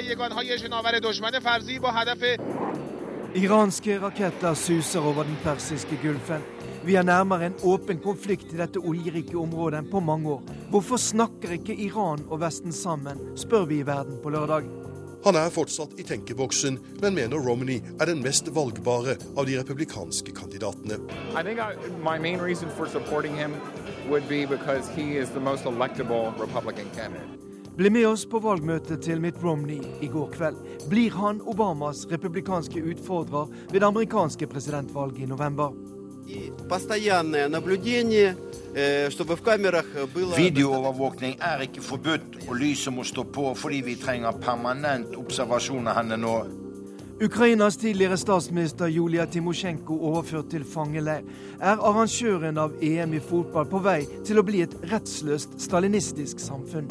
تصرف یگانهای شناور دشمن فرضی با هدف Iranske raketter suser over den persiske gulfen. Vi er nærmere en åpen konflikt i dette oljerike området på mange år. Hvorfor snakker ikke Iran og Vesten sammen, spør vi i Verden på lørdag. Han er fortsatt i tenkeboksen, men mener Romney er den mest valgbare av de republikanske kandidatene. I bli med oss på valgmøtet til Mitt Romney i går kveld. Blir han Obamas republikanske utfordrer ved det amerikanske presidentvalget i november? Videoovervåkning er ikke forbudt, og lyset må stå på fordi vi trenger permanent observasjon av henne nå. Ukrainas tidligere statsminister Julia Timosjenko overført til fangeleir. Er arrangøren av EM i fotball på vei til å bli et rettsløst stalinistisk samfunn?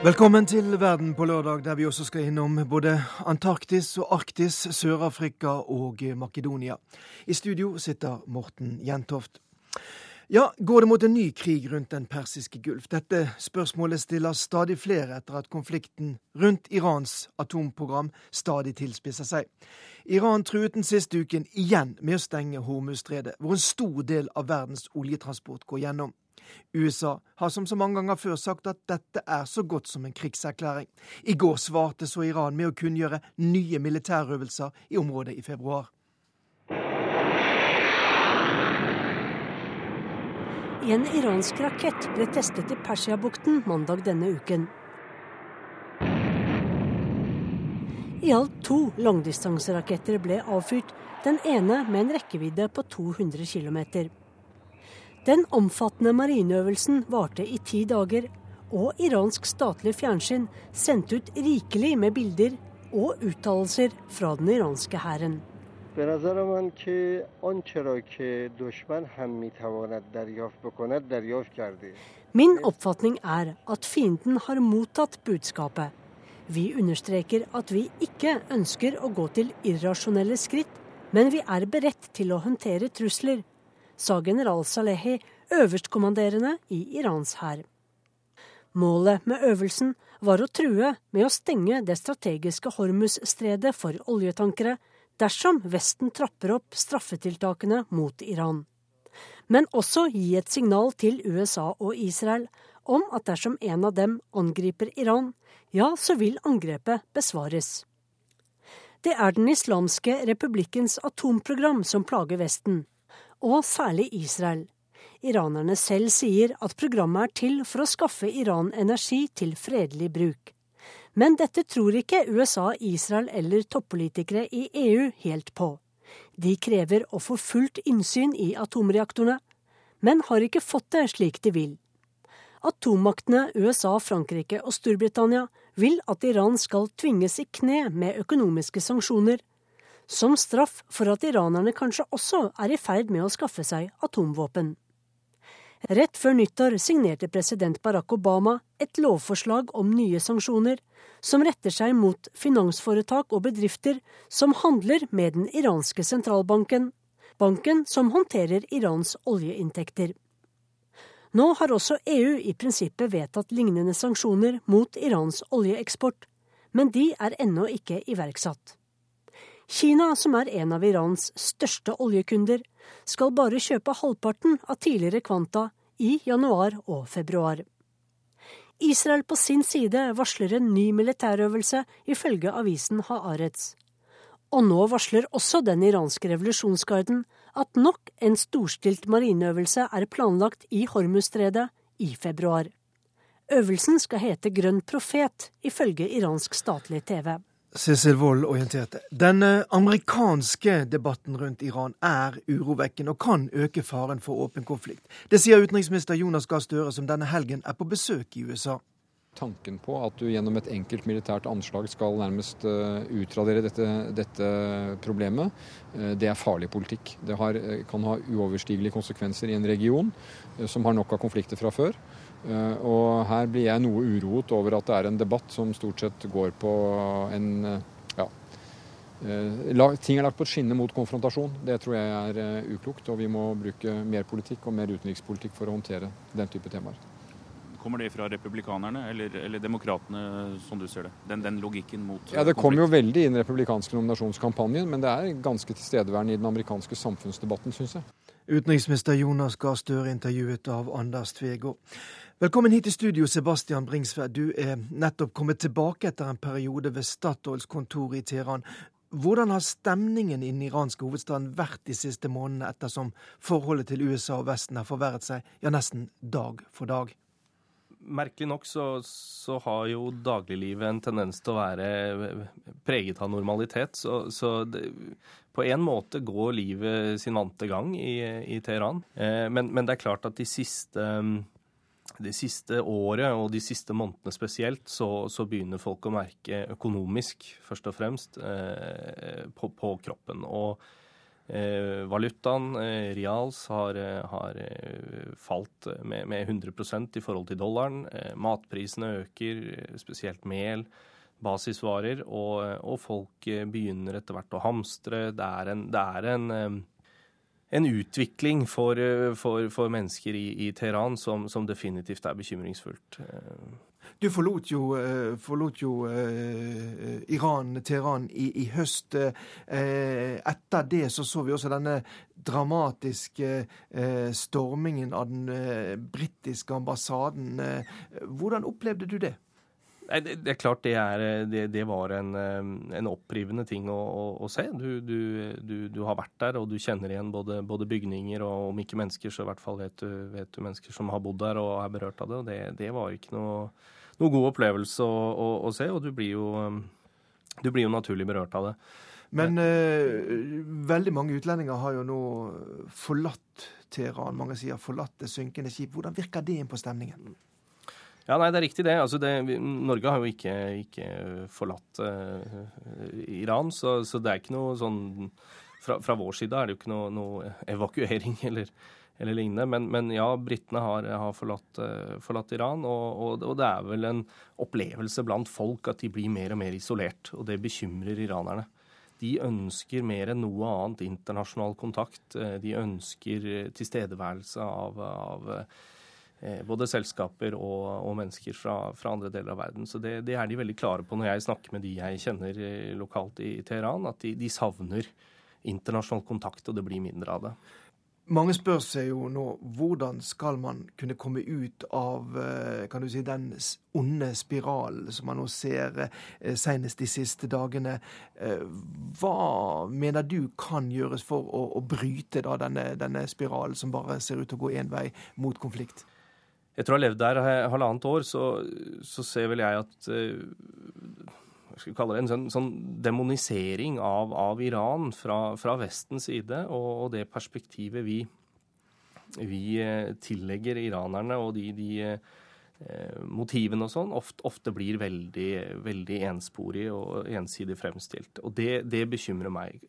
Velkommen til Verden på lørdag, der vi også skal innom både Antarktis og Arktis, Sør-Afrika og Makedonia. I studio sitter Morten Jentoft. Ja, går det mot en ny krig rundt Den persiske gulf? Dette spørsmålet stiller stadig flere etter at konflikten rundt Irans atomprogram stadig tilspisser seg. Iran truet den siste uken igjen med å stenge Hormuzstredet, hvor en stor del av verdens oljetransport går gjennom. USA har som så mange ganger før sagt at dette er så godt som en krigserklæring. I går svarte så Iran med å kunngjøre nye militærøvelser i området i februar. En iransk rakett ble testet i Persiabukten mandag denne uken. I alt to langdistanseraketter ble avfyrt, den ene med en rekkevidde på 200 km. Den omfattende marineøvelsen varte i ti dager, og iransk statlig fjernsyn sendte ut rikelig med bilder og uttalelser fra den iranske hæren. Min oppfatning er at fienden har mottatt budskapet. Vi understreker at vi ikke ønsker å gå til irrasjonelle skritt, men vi er beredt til å håndtere trusler, sa general Salehi, øverstkommanderende i Irans hær. Målet med øvelsen var å true med å stenge det strategiske Hormuz-stredet for oljetankere dersom Vesten trapper opp straffetiltakene mot Iran. Men også gi et signal til USA og Israel om at dersom en av dem angriper Iran, ja, så vil angrepet besvares. Det er Den islamske republikkens atomprogram som plager Vesten, og særlig Israel. Iranerne selv sier at programmet er til for å skaffe Iran energi til fredelig bruk. Men dette tror ikke USA, Israel eller toppolitikere i EU helt på. De krever å få fullt innsyn i atomreaktorene, men har ikke fått det slik de vil. Atommaktene USA, Frankrike og Storbritannia vil at Iran skal tvinges i kne med økonomiske sanksjoner, som straff for at iranerne kanskje også er i ferd med å skaffe seg atomvåpen. Rett før nyttår signerte president Barack Obama et lovforslag om nye sanksjoner, som retter seg mot finansforetak og bedrifter som handler med den iranske sentralbanken, banken som håndterer Irans oljeinntekter. Nå har også EU i prinsippet vedtatt lignende sanksjoner mot Irans oljeeksport, men de er ennå ikke iverksatt. Kina, som er en av Irans største oljekunder, skal bare kjøpe halvparten av tidligere kvanta i januar og februar. Israel på sin side varsler en ny militærøvelse, ifølge avisen Haaretz. Og nå varsler også den iranske revolusjonsgarden at nok en storstilt marineøvelse er planlagt i Hormuzstredet i februar. Øvelsen skal hete Grønn profet, ifølge iransk statlig TV. Cecil Wold orienterte. Den eh, amerikanske debatten rundt Iran er urovekkende og kan øke faren for åpen konflikt. Det sier utenriksminister Jonas Gahr Støre, som denne helgen er på besøk i USA. Tanken på at du gjennom et enkelt militært anslag skal nærmest uh, utradere dette, dette problemet, uh, det er farlig politikk. Det har, kan ha uoverstigelige konsekvenser i en region som har nok av konflikter fra før. Eh, og her blir jeg noe uroet over at det er en debatt som stort sett går på en eh, ja, eh, Ting er lagt på et skinne mot konfrontasjon. Det tror jeg er uklokt. Og vi må bruke mer politikk og mer utenrikspolitikk for å håndtere den type temaer. Kommer det fra republikanerne eller, eller demokratene, som du ser det? Den, den logikken mot Ja, Det kommer jo veldig i den republikanske nominasjonskampanjen, men det er ganske tilstedeværende i den amerikanske samfunnsdebatten, syns jeg. Utenriksminister Jonas Gahr Støre intervjuet av Anders Tvego. Velkommen hit til studio, Sebastian Bringsværd. Du er nettopp kommet tilbake etter en periode ved Statoils kontor i Teheran. Hvordan har stemningen i den iranske hovedstaden vært de siste månedene, ettersom forholdet til USA og Vesten har forverret seg ja, nesten dag for dag? Merkelig nok så, så, har jo dagliglivet en tendens til å være preget av normalitet. Så, så det, på en måte går livet sin vante gang i, i Teheran. Eh, men, men, det er klart at de siste det siste året og de siste månedene spesielt, så, så begynner folk å merke økonomisk, først og fremst, eh, på, på, kroppen. Og eh, valutaen, eh, reals, har, har eh, falt med, med, 100% i forhold til dollaren. Eh, matprisene øker, spesielt mel, basisvarer, og, og folk begynner etter hvert å hamstre. Det er en, det er en en utvikling for, eh, for, for mennesker i, i Teheran som, som, definitivt er bekymringsfullt. Du forlot jo, eh, forlot jo eh, Iran, Teheran, i, i høst. Eh, etter det så så vi også denne dramatiske eh, stormingen av den eh, britiske ambassaden. hvordan opplevde du det? Det, er klart det, er, det, det var en, eh, en, opprivende ting å, å, å se. Du, du, du, du, har vært der, og du kjenner igjen både, både, bygninger og om ikke mennesker, så i hvert fall vet du, vet mennesker som har bodd der og er berørt av det. og Det, var ikke noe, noe, god opplevelse å, å, se, og du blir, jo, eh, du blir jo naturlig berørt av det. Men eh, veldig mange utlendinger har jo nå forlatt Teheran. Mange sier forlatt det synkende skip. Hvordan virker det inn på stemningen? Ja, nei, det er riktig det. Altså, det Norge har jo ikke, ikke forlatt uh, Iran, så, så, det er ikke noe sånn fra, fra, vår side er det jo ikke noe, noe evakuering eller, eller lignende. Men, men, ja, britene har, har forlatt, uh, forlatt, Iran, og, og, og, det er vel en opplevelse blant folk at de blir mer og mer isolert. Og det bekymrer iranerne. De ønsker mer enn noe annet internasjonal kontakt. Eh, de ønsker tilstedeværelse av, av både selskaper og, og mennesker fra, fra, andre deler av verden. Så det, det, er de veldig klare på når jeg snakker med de jeg kjenner eh, lokalt i, i Teheran, at de, de, savner internasjonal kontakt, og det blir mindre av det. Mange spør seg jo nå hvordan skal man kunne komme ut av eh, kan du si, den onde spiralen som man nå ser senest de siste dagene. Hva mener du kan gjøres for å, å bryte da, denne, denne spiralen som bare ser ut til å gå én vei mot konflikt? Etter å ha levd der halvannet år, så, så ser vel jeg at eh, hva skal kalle det, en sånn, sånn demonisering av, av Iran fra, fra, Vestens side, og, og det perspektivet vi, vi eh, tillegger iranerne og de, de eh, motivene og sånn, ofte, ofte, blir veldig, veldig ensporig og ensidig fremstilt. Og det, det bekymrer meg.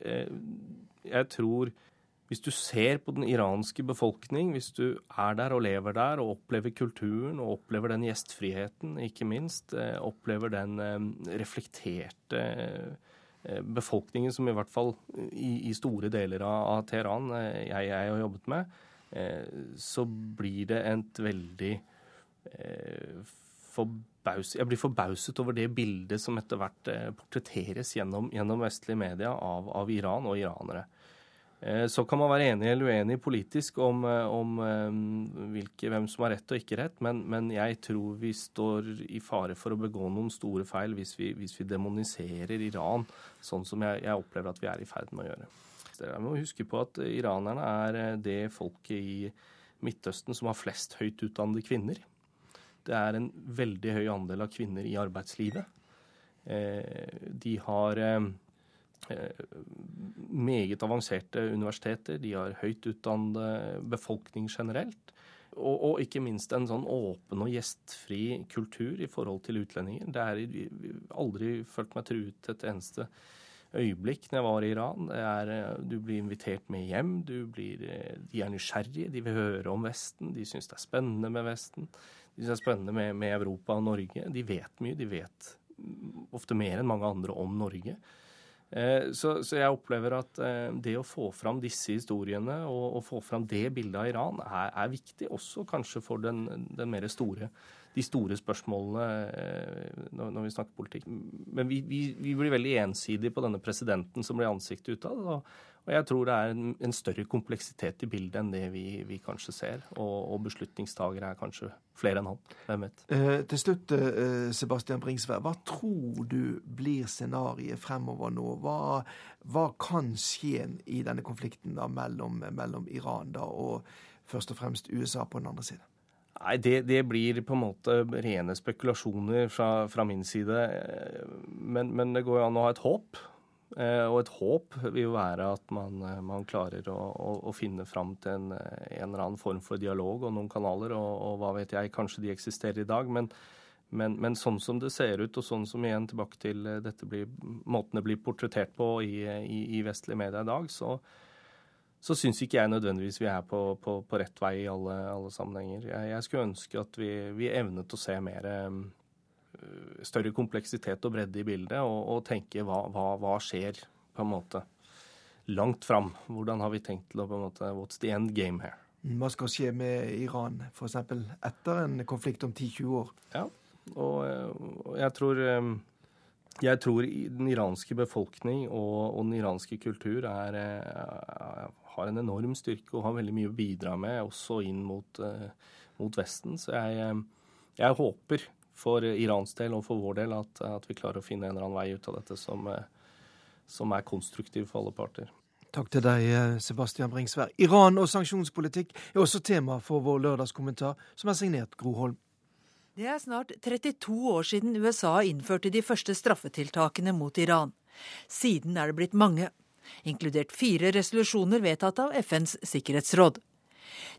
Jeg tror hvis du ser på den iranske befolkning, hvis du er der og lever der og opplever kulturen og opplever den gjestfriheten, ikke minst, eh, opplever den eh, reflekterte eh, befolkningen som i hvert fall i, i store deler av, av Teheran jeg, jeg, har jobbet med, så blir det et veldig forbaus, Jeg blir forbauset over det bildet som etter hvert portretteres gjennom, gjennom vestlige media av, av Iran og iranere. Eh, så kan man være enig eller uenig politisk om, eh, om eh, hvilke, hvem som har rett og ikke rett, men, men, jeg tror vi står i fare for å begå noen store feil hvis vi, hvis vi demoniserer Iran, sånn som jeg, jeg, opplever at vi er i ferd med å gjøre. Jeg må huske på at iranerne er det folket i Midtøsten som har flest høyt utdannede kvinner. Det er en veldig høy andel av kvinner i arbeidslivet. De har meget avanserte universiteter. De har høyt utdannede befolkning generelt. Og, og, ikke minst en sånn åpen og gjestfri kultur i forhold til utlendinger. Det er aldri følt meg truet et eneste øyeblikk når jeg var i Iran. Er, eh, du blir invitert med hjem. Blir, eh, de er nysgjerrige, de vil høre om Vesten. De syns det er spennende med Vesten. De syns det er spennende med, med Europa og Norge. De vet mye. De vet ofte mer enn mange andre om Norge. Eh, så, så, jeg opplever at eh, det å få fram disse historiene og, og få fram det bildet av Iran er, er viktig også kanskje for den, den mer store, de store spørsmålene eh, når, vi snakker politikk. Men vi, vi, vi, blir veldig ensidige på denne presidenten som blir ansiktet utad. Og, jeg tror det er en, en, større kompleksitet i bildet enn det vi, vi kanskje ser. Og, og beslutningstagere er kanskje flere enn han. Hvem vet. Eh, til slutt, eh, Sebastian Bringsvær. Hva tror du blir scenarioet fremover nå? Hva, hva, kan skje i denne konflikten da, mellom, mellom Iran da, og først og fremst USA på den andre siden? Nei, det, det, blir på en måte rene spekulasjoner fra, fra min side. Eh, men, men, det går jo an å ha et håp. Eh, og et håp vil jo være at man, eh, man klarer å, å, å, finne fram til en, eh, en, eller annen form for dialog og noen kanaler, og, og, hva vet jeg, kanskje de eksisterer i dag. Men, men, men, sånn som det ser ut, og sånn som igjen tilbake til dette blir, måten det blir portrettert på i, i, i vestlige medier i dag, så, så syns ikke jeg nødvendigvis vi er på, på, på rett vei i alle, alle sammenhenger. Jeg, jeg, skulle ønske at vi, vi evnet å se mer større kompleksitet og bredde i bildet, og, og tenke hva, hva, hva, skjer på en måte langt fram. Hvordan har vi tenkt til å på en måte What's the end game here? Hva skal skje med Iran f.eks. etter en konflikt om 10-20 år? Ja, og, og jeg tror eh, jeg tror den iranske befolkning og, og den iranske kultur er, er, eh, har en enorm styrke og har veldig mye å bidra med, også inn mot, mot Vesten. Så jeg, jeg håper for Irans del og for vår del at, at, vi klarer å finne en eller annen vei ut av dette som, eh, som er konstruktiv for alle parter. Takk til deg, eh, Sebastian Bringsvær. Iran og sanksjonspolitikk er også tema for vår lørdagskommentar, som er signert Gro Holm. Det er snart 32 år siden USA innførte de første straffetiltakene mot Iran. Siden er det blitt mange, inkludert fire resolusjoner vedtatt av FNs sikkerhetsråd.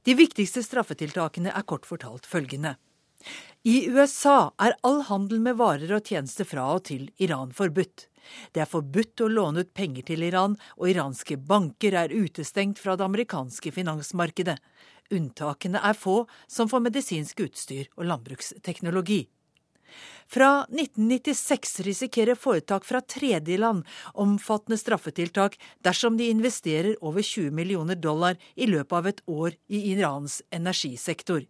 De viktigste straffetiltakene er kort fortalt følgende. I USA er all handel med varer og tjenester fra og til Iran forbudt. Det er forbudt å låne ut penger til Iran, og iranske banker er utestengt fra det amerikanske finansmarkedet. Unntakene er få, som for medisinsk utstyr og landbruksteknologi. Fra 1996 risikerer foretak fra tredjeland omfattende straffetiltak dersom de investerer over 20 millioner dollar i løpet av et år i Irans energisektor.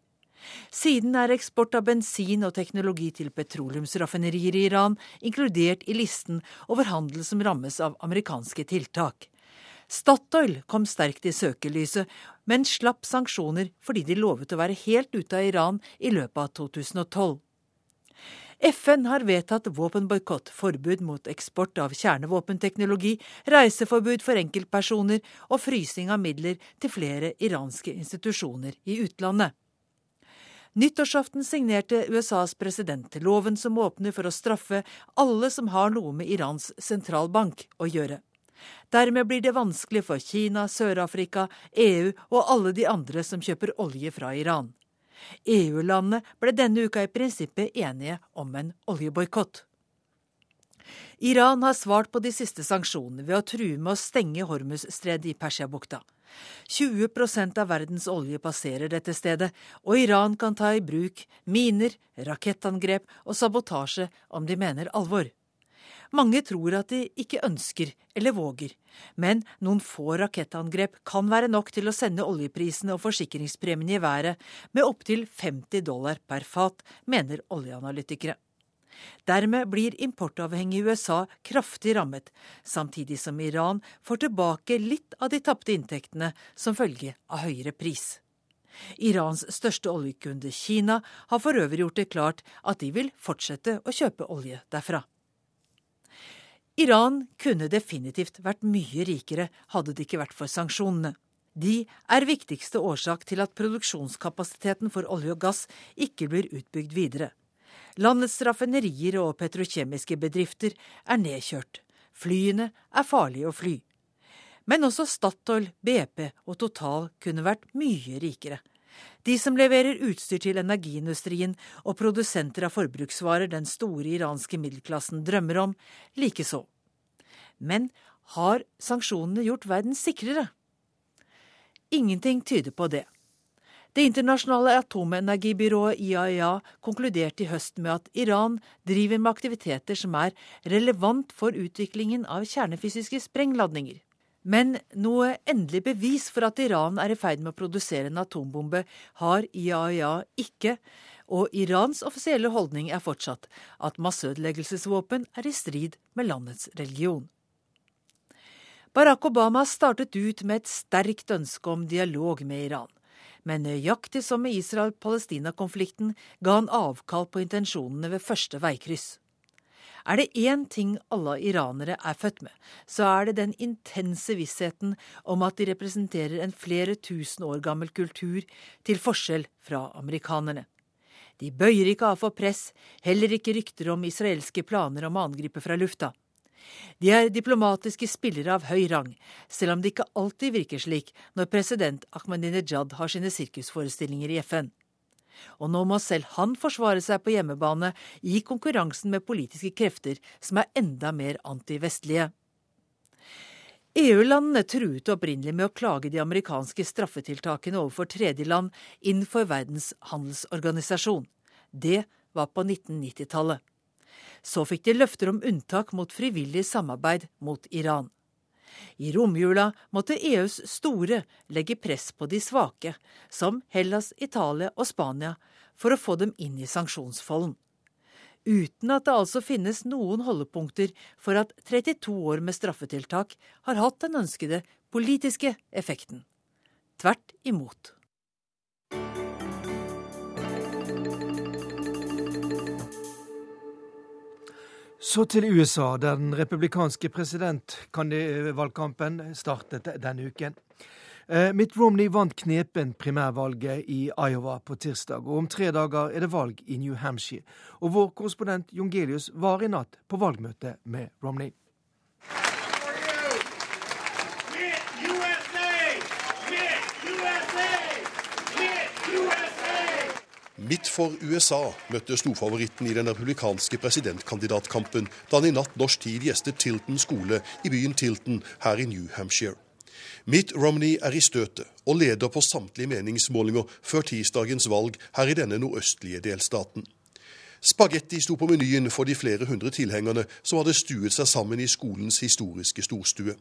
Siden er eksport av bensin og teknologi til petroleumsraffinerier i Iran inkludert i listen over handel som rammes av amerikanske tiltak. Statoil kom sterkt i søkelyset, men slapp sanksjoner fordi de lovet å være helt ute av Iran i løpet av 2012. FN har vedtatt våpenboikott, forbud mot eksport av kjernevåpenteknologi, reiseforbud for enkeltpersoner og frysing av midler til flere iranske institusjoner i utlandet. Nyttårsaften signerte USAs president loven som åpner for å straffe alle som har noe med Irans sentralbank å gjøre. Dermed blir det vanskelig for Kina, Sør-Afrika, EU og alle de andre som kjøper olje fra Iran. EU-landene ble denne uka i prinsippet enige om en oljeboikott. Iran har svart på de siste sanksjonene ved å true med å stenge Hormuzstredet i Persiabukta. 20% av verdens olje passerer dette stedet, og Iran kan ta i bruk miner, rakettangrep og sabotasje om de mener alvor. Mange tror at de ikke ønsker eller våger, men noen få rakettangrep kan være nok til å sende oljeprisene og forsikringspremiene i været med opptil 50 dollar per fat, mener oljeanalytikere. Dermed blir importavhengig USA kraftig rammet, samtidig som Iran får tilbake litt av de tapte inntektene som følge av høyere pris. Irans største oljekunde, Kina, har for øvrig gjort det klart at de vil fortsette å kjøpe olje derfra. Iran kunne definitivt vært mye rikere hadde det ikke vært for sanksjonene. De er viktigste årsak til at produksjonskapasiteten for olje og gass ikke blir utbygd videre. Landets raffinerier og petrokjemiske bedrifter er nedkjørt. Flyene er farlige å fly. Men også Statoil, BP og Total kunne vært mye rikere. De som leverer utstyr til energiindustrien og produsenter av forbruksvarer den store iranske middelklassen drømmer om, likeså. Men har sanksjonene gjort verden sikrere? Ingenting tyder på det. Det internasjonale atomenergibyrået IAEA konkluderte i høst med at Iran driver med aktiviteter som er relevant for utviklingen av kjernefysiske sprengladninger. Men noe endelig bevis for at Iran er i ferd med å produsere en atombombe, har IAEA ikke, og Irans offisielle holdning er fortsatt at masseødeleggelsesvåpen er i strid med landets religion. Barack Obama startet ut med et sterkt ønske om dialog med Iran. Men nøyaktig som med Israel-Palestina-konflikten ga han avkall på intensjonene ved første veikryss. Er det én ting alle iranere er født med, så er det den intense vissheten om at de representerer en flere tusen år gammel kultur, til forskjell fra amerikanerne. De bøyer ikke av for press, heller ikke rykter om israelske planer om å angripe fra lufta. De er diplomatiske spillere av høy rang, selv om det ikke alltid virker slik når president Ahmadinejad har sine sirkusforestillinger i FN. Og nå må selv han forsvare seg på hjemmebane i konkurransen med politiske krefter som er enda mer antivestlige. EU-landene truet opprinnelig med å klage de amerikanske straffetiltakene overfor tredjeland innenfor Verdens handelsorganisasjon. Det var på 1990-tallet. Så fikk de løfter om unntak mot frivillig samarbeid mot Iran. I romjula måtte EUs store legge press på de svake, som Hellas, Italia og Spania, for å få dem inn i sanksjonsfolden. Uten at det altså finnes noen holdepunkter for at 32 år med straffetiltak har hatt den ønskede politiske effekten. Tvert imot. Så til USA, der den republikanske presidentvalgkampen startet denne uken. Eh, Mitt Romney vant knepen primærvalget i Iowa på tirsdag, og om tre dager er det valg i New Hampshire. Og vår korrespondent Jongelius var i natt på valgmøte med Romney. Midt for USA møtte storfavoritten i den republikanske presidentkandidatkampen da han i natt norsk tid gjestet Tilton skole i byen Tilton her i New Hampshire. Mitt Romney er i støtet og leder på samtlige meningsmålinger før tirsdagens valg her i denne nordøstlige delstaten. Spagetti sto på menyen for de flere hundre tilhengerne som hadde stuet seg sammen i skolens historiske storstue.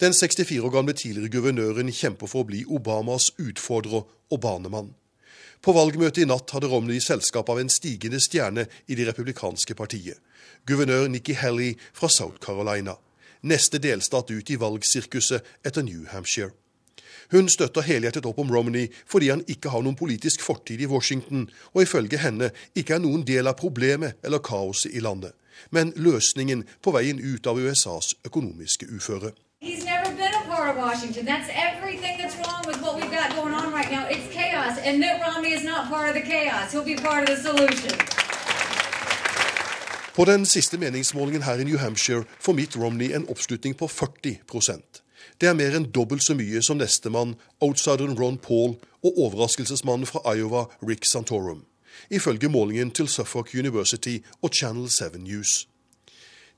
Den 64 år gamle tidligere guvernøren kjemper for å bli Obamas utfordrer og banemann. På valgmøtet i natt hadde Romney selskap av en stigende stjerne i det republikanske partiet. Guvernør Nikki Haley fra South Carolina. Neste delstat ut i valgsirkuset etter New Hampshire. Hun støtter helhjertet opp om Romney fordi han ikke har noen politisk fortid i Washington, og ifølge henne ikke er noen del av problemet eller kaoset i landet, men løsningen på veien ut av USAs økonomiske uføre. He's never been a part of Washington. That's everything what we've got going on right now. It's chaos, and Mitt Romney is not part of the chaos. He'll be part of the solution. På den siste meningsmålingen her i New Hampshire får Mitt Romney en oppslutning på 40 Det er mer enn dobbelt så mye som nestemann, outsideren Ron Paul, og overraskelsesmannen fra Iowa, Rick Santorum, ifølge målingen til Suffolk University og Channel 7 News.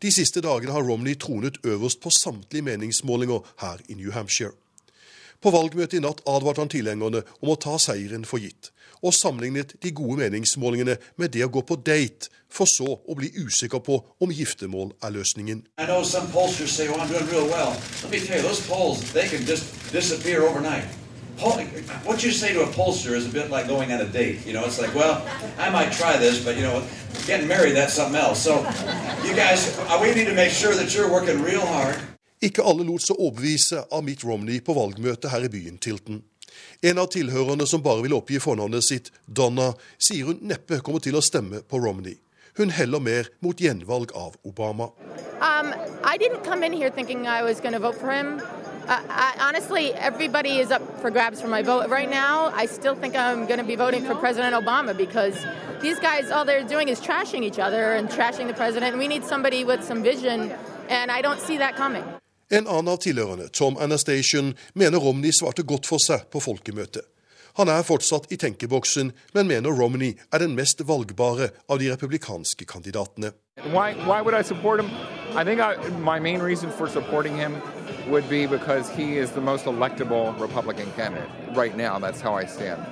De siste dagene har Romney tronet øverst på samtlige meningsmålinger her i New Hampshire. På valgmøtet i natt advarte han tilhengerne om å ta seieren for gitt, og sammenlignet de gode meningsmålingene med det å gå på date, for så å bli usikker på om giftermål er løsningen. Say, well, real well. You, those polls. Poll, what you say to a pollster is a bit like going on a date. You know, it's like, well, I might try this, but you know, getting married, that's something else. So, you guys, uh, we need to make sure that you're working real hard. Ikke alle lot seg overbevise av Mitt Romney på valgmøtet her i byen Tilton. En av tilhørerne som bare vil oppgi fornavnet sitt, Donna, sier hun neppe kommer til å stemme på Romney. Hun heller mer mot gjenvalg av Obama. Um. Uh, I, honestly, everybody is up for grabs for my vote. Right now, I still think I'm going to be voting for President Obama because these guys, all they're doing is trashing each other and trashing the president. We need somebody with some vision, and I don't see that coming. En annen av tilhørerne, Tom Anastation, mener Romney svarte godt for seg på folkemøtet. Han er fortsatt i tenkeboksen, men mener Romney er den mest valgbare av de republikanske kandidatene. Why, why would I support him? I think I, my main reason for supporting him would be because he is the most electable Republican candidate right now. That's how I stand.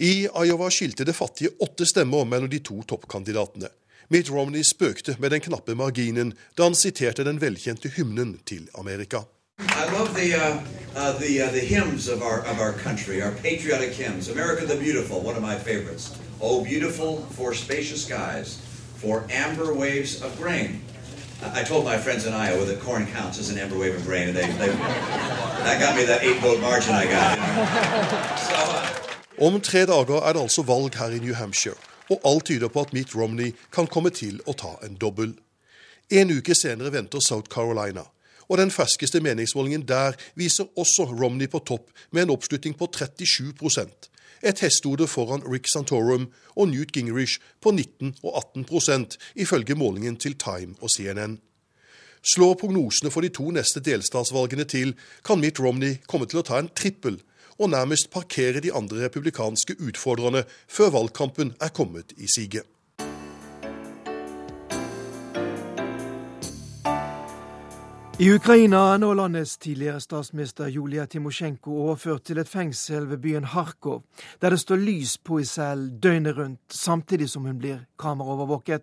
I Iowa skilte det fattige åtte stemmer mellom de to toppkandidatene. Mitt Romney spøkte med den knappe marginen da han siterte den velkjente hymnen til Amerika. I love the, uh, uh, the, uh, the hymns of our, of our country, our patriotic hymns. America the Beautiful, one of my favorites. Oh, beautiful for spacious skies, for amber waves of grain. I told my friends in Iowa that corn counts as an amber wave of grain, and they, they, that got me that eight vote margin I got. You know? so, uh, Om tre dager er det altså valg her i New Hampshire, og alt tyder på at Mitt Romney kan komme til å ta en dobbel. En uke senere venter South Carolina, og den ferskeste meningsmålingen der viser også Romney på topp med en oppslutning på 37% Et hestehode foran Rick Santorum og Newt Gingrich på 19 og 18% ifølge målingen til Time og CNN. Slår prognosene for de to neste delstatsvalgene til, kan Mitt Romney komme til å ta en trippel og nærmest parkere de andre republikanske utfordrerne før valgkampen er kommet i siget. I Ukraina er nå landets tidligere statsminister Julia Timosjenko overført til et fengsel ved byen Kharkov, der det står lys på i cellen døgnet rundt, samtidig som hun blir kameraovervåket.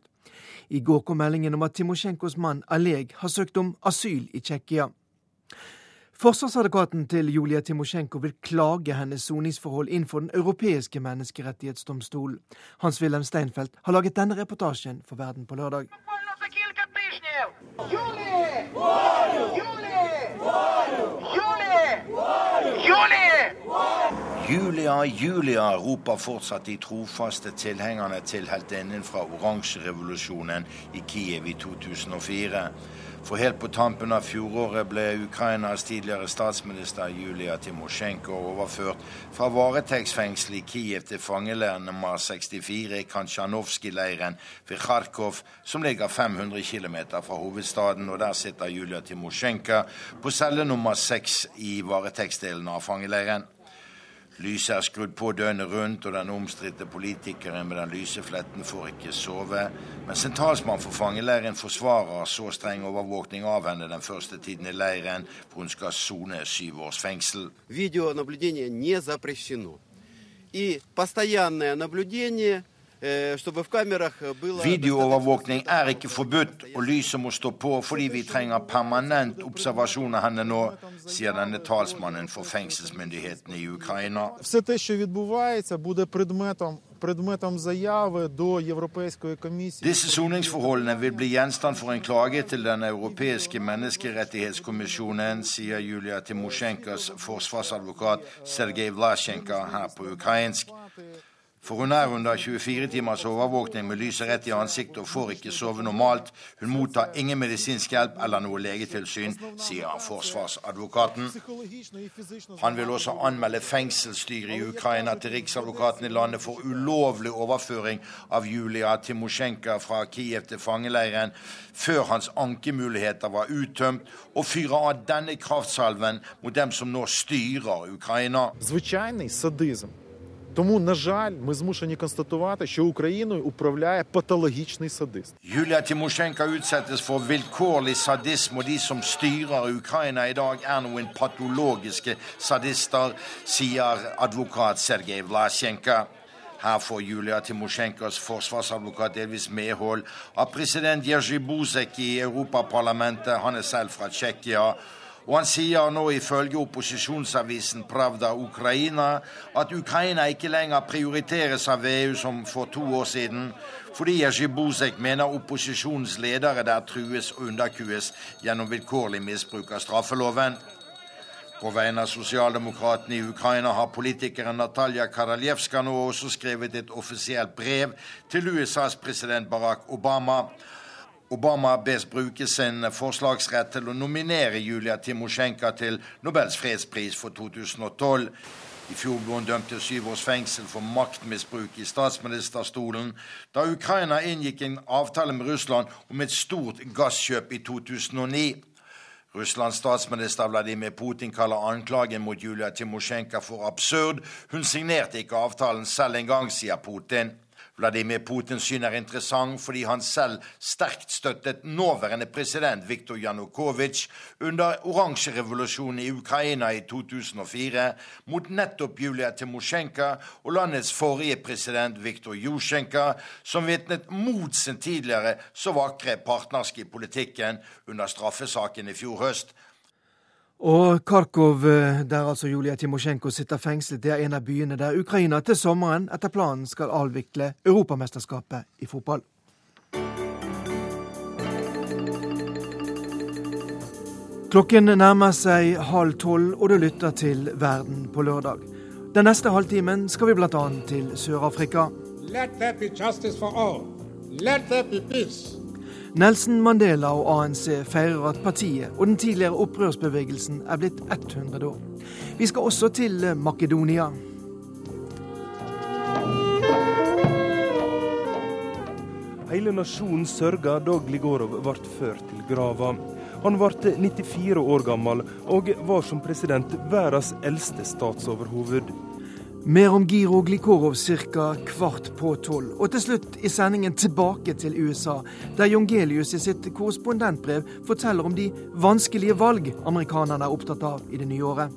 I går kom meldingen om at Timosjenkos mann Aleg har søkt om asyl i Tsjekkia. Forsvarsadvokaten til Julia Timosjenko vil klage hennes soningsforhold innenfor Den europeiske menneskerettighetsdomstol. Hans-Wilhelm Steinfeld har laget denne reportasjen for Verden på lørdag. Julia, Julia roper fortsatt de trofaste tilhengerne til heltinnen fra oransjerevolusjonen i Kiev i 2004. For helt på tampen av fjoråret ble Ukrainas tidligere statsminister Julia Timosjenko overført fra varetektsfengselet i Kiev til fangeleir nummer 64 i Kansjanovskij-leiren ved Kharkov, som ligger 500 km fra hovedstaden. Og der sitter Julia Timosjenko på celle nummer seks i varetektsdelen av fangeleiren. Lyset er skrudd på døgnet rundt, og den omstridte politikeren med den lyse fletten får ikke sove. Mens en talsmann for fangeleiren forsvarer så streng overvåkning av henne den første tiden i leiren, hvor hun skal sone syv års fengsel. Видеонаблюдение не запрещено. И постоянное наблюдение, Videoovervåkning er ikke forbudt, og lyset må stå på fordi vi trenger permanent observasjon av henne nå, sier denne talsmannen for fengselsmyndighetene i Ukraina. Disse soningsforholdene vil bli gjenstand for en klage til Den europeiske menneskerettighetskommisjonen, sier Julia Timosjenkas forsvarsadvokat Sergej Vlasjenka her på ukrainsk. For hun er under 24 timers overvåkning med lyset rett i ansiktet og får ikke sove normalt. Hun mottar ingen medisinsk hjelp eller noe legetilsyn, sier forsvarsadvokaten. Han vil også anmelde fengselsstyret i Ukraina til riksadvokaten i landet for ulovlig overføring av Julia Timosjenko fra Kiev til fangeleiren før hans ankemuligheter var uttømt, og fyre av denne kraftsalven mot dem som nå styrer Ukraina. Звичайний садизм. Тому, на жаль, ми змушені констатувати, що Україною управляє патологічний садист. Er patologiske sadister, sier advokat Sergej Vlasjenko. Her får Julia Timosjenkos forsvarsadvokat delvis medhold av president Jerzy Buzek i Europaparlamentet. Han er selv fra Tsjekkia. Og han sier nå ifølge opposisjonsavisen Pravda Ukraina at Ukraina ikke lenger prioriteres av EU som for to år siden, fordi Jerzy Buzek mener opposisjonens ledere der trues og underkues gjennom vilkårlig misbruk av straffeloven. På vegne av sosialdemokratene i Ukraina har politikeren Natalja Karaljevska nå også skrevet et offisielt brev til USAs president Barack Obama. Obama bes bruke sin forslagsrett til å nominere Julia Timosjenko til Nobels fredspris for 2012. I fjor ble hun dømt til syv års fengsel for maktmisbruk i statsministerstolen da Ukraina inngikk en avtale med Russland om et stort gasskjøp i 2009. Russlands statsminister Vladimir Putin kaller anklagen mot Julia Timosjenko for absurd. Hun signerte ikke avtalen selv engang, sier Putin. Vladimir Putins syn er interessant fordi han selv sterkt støttet nåværende president Viktor Janukovitsj under oransjerevolusjonen i Ukraina i 2004 mot nettopp Julia Timosjenko og landets forrige president Viktor Jusjenko, som vitnet mot sin tidligere så vakre partnerske i politikken under straffesaken i fjor høst. Og Kharkov, eh, der altså Julia Timosjenko sitter fengslet, det er en av byene der Ukraina til sommeren etter planen skal avvikle Europamesterskapet i fotball. Klokken nærmer seg halv tolv, og du lytter til Verden på lørdag. Den neste halvtimen skal vi bl.a. til Sør-Afrika. Let there be justice for all. Let there be peace. Nelson Mandela og ANC feirer at partiet og den tidligere opprørsbevegelsen er blitt 100 år. Vi skal også til Makedonia. Hele nasjonen sørga da Gligorov ble ført til grava. Han ble 94 år gammel og var som president verdens eldste statsoverhoved. Mer om Giro Glikorov ca. kvart på tolv. Og til slutt i sendingen tilbake til USA, der Jongelius i sitt korrespondentbrev forteller om de vanskelige valg amerikanerne er opptatt av i det nye året.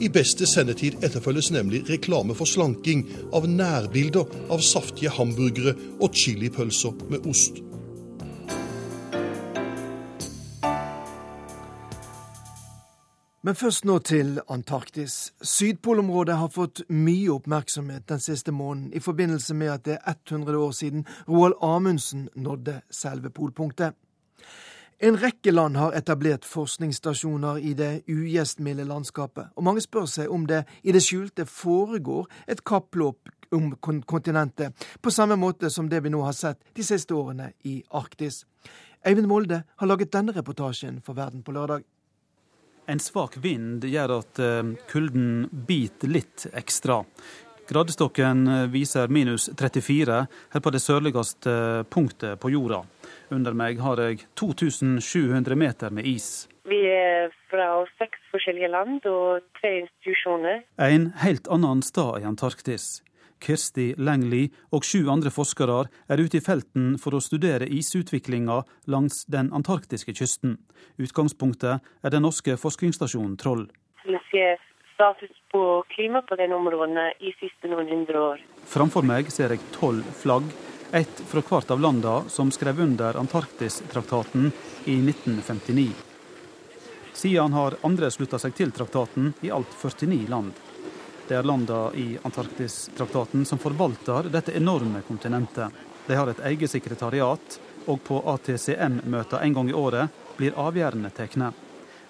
I beste sendetid etterfølges nemlig reklame for slanking av nærbilder av saftige hamburgere og chilipølser med ost. Men først nå til Antarktis. Sydpolområdet har fått mye oppmerksomhet den siste måneden i forbindelse med at det er 100 år siden Roald Amundsen nådde selve polpunktet. En rekke land har etablert forskningsstasjoner i det ugjestmilde landskapet, og mange spør seg om det i det skjulte foregår et kappløp om kontinentet, på samme måte som det vi nå har sett de siste årene i Arktis. Eivind Molde har laget denne reportasjen for Verden på lørdag. En svak vind gjør at eh, kulden biter litt ekstra. Gradestokken eh, viser minus 34 her på det sørligste eh, punktet på jorda. Under meg har jeg 2700 meter med is. Vi er fra seks forskjellige land og tre institusjoner. En helt annen stad i Antarktis. Kirsti Langley og sju andre forskere er ute i felten for å studere isutviklinga langs den antarktiske kysten. Utgangspunktet er den norske forskningsstasjonen Troll. Ser status på klima på den områdene i siste noen hundre år. Framfor meg ser jeg tolv flagg, ett fra hvert av landene som skrev under Antarktistraktaten i 1959. Siden har andre slutta seg til traktaten, i alt 49 land. Det er landene i Antarktistraktaten som forvalter dette enorme kontinentet. De har et eget sekretariat, og på ATCM-møter en gang i året blir avgjørende tatt.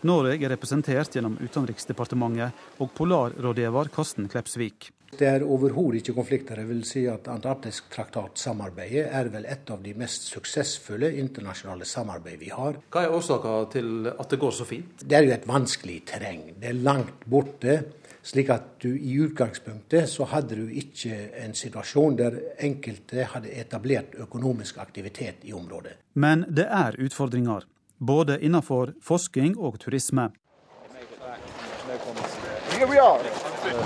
Norge er representert gjennom Utenriksdepartementet og polarrådgiver Karsten Klepsvik. Det er overhodet ikke konflikter. Jeg vil si at Antarktisk-traktatsamarbeidet er vel et av de mest suksessfulle internasjonale samarbeid vi har. Hva er årsaken til at det går så fint? Det er jo et vanskelig terreng. Det er langt borte. Slik at du i utgangspunktet så hadde du ikke en situasjon der enkelte hadde etablert økonomisk aktivitet i området. Men det er utfordringer, både innenfor forskning og turisme. Here we are.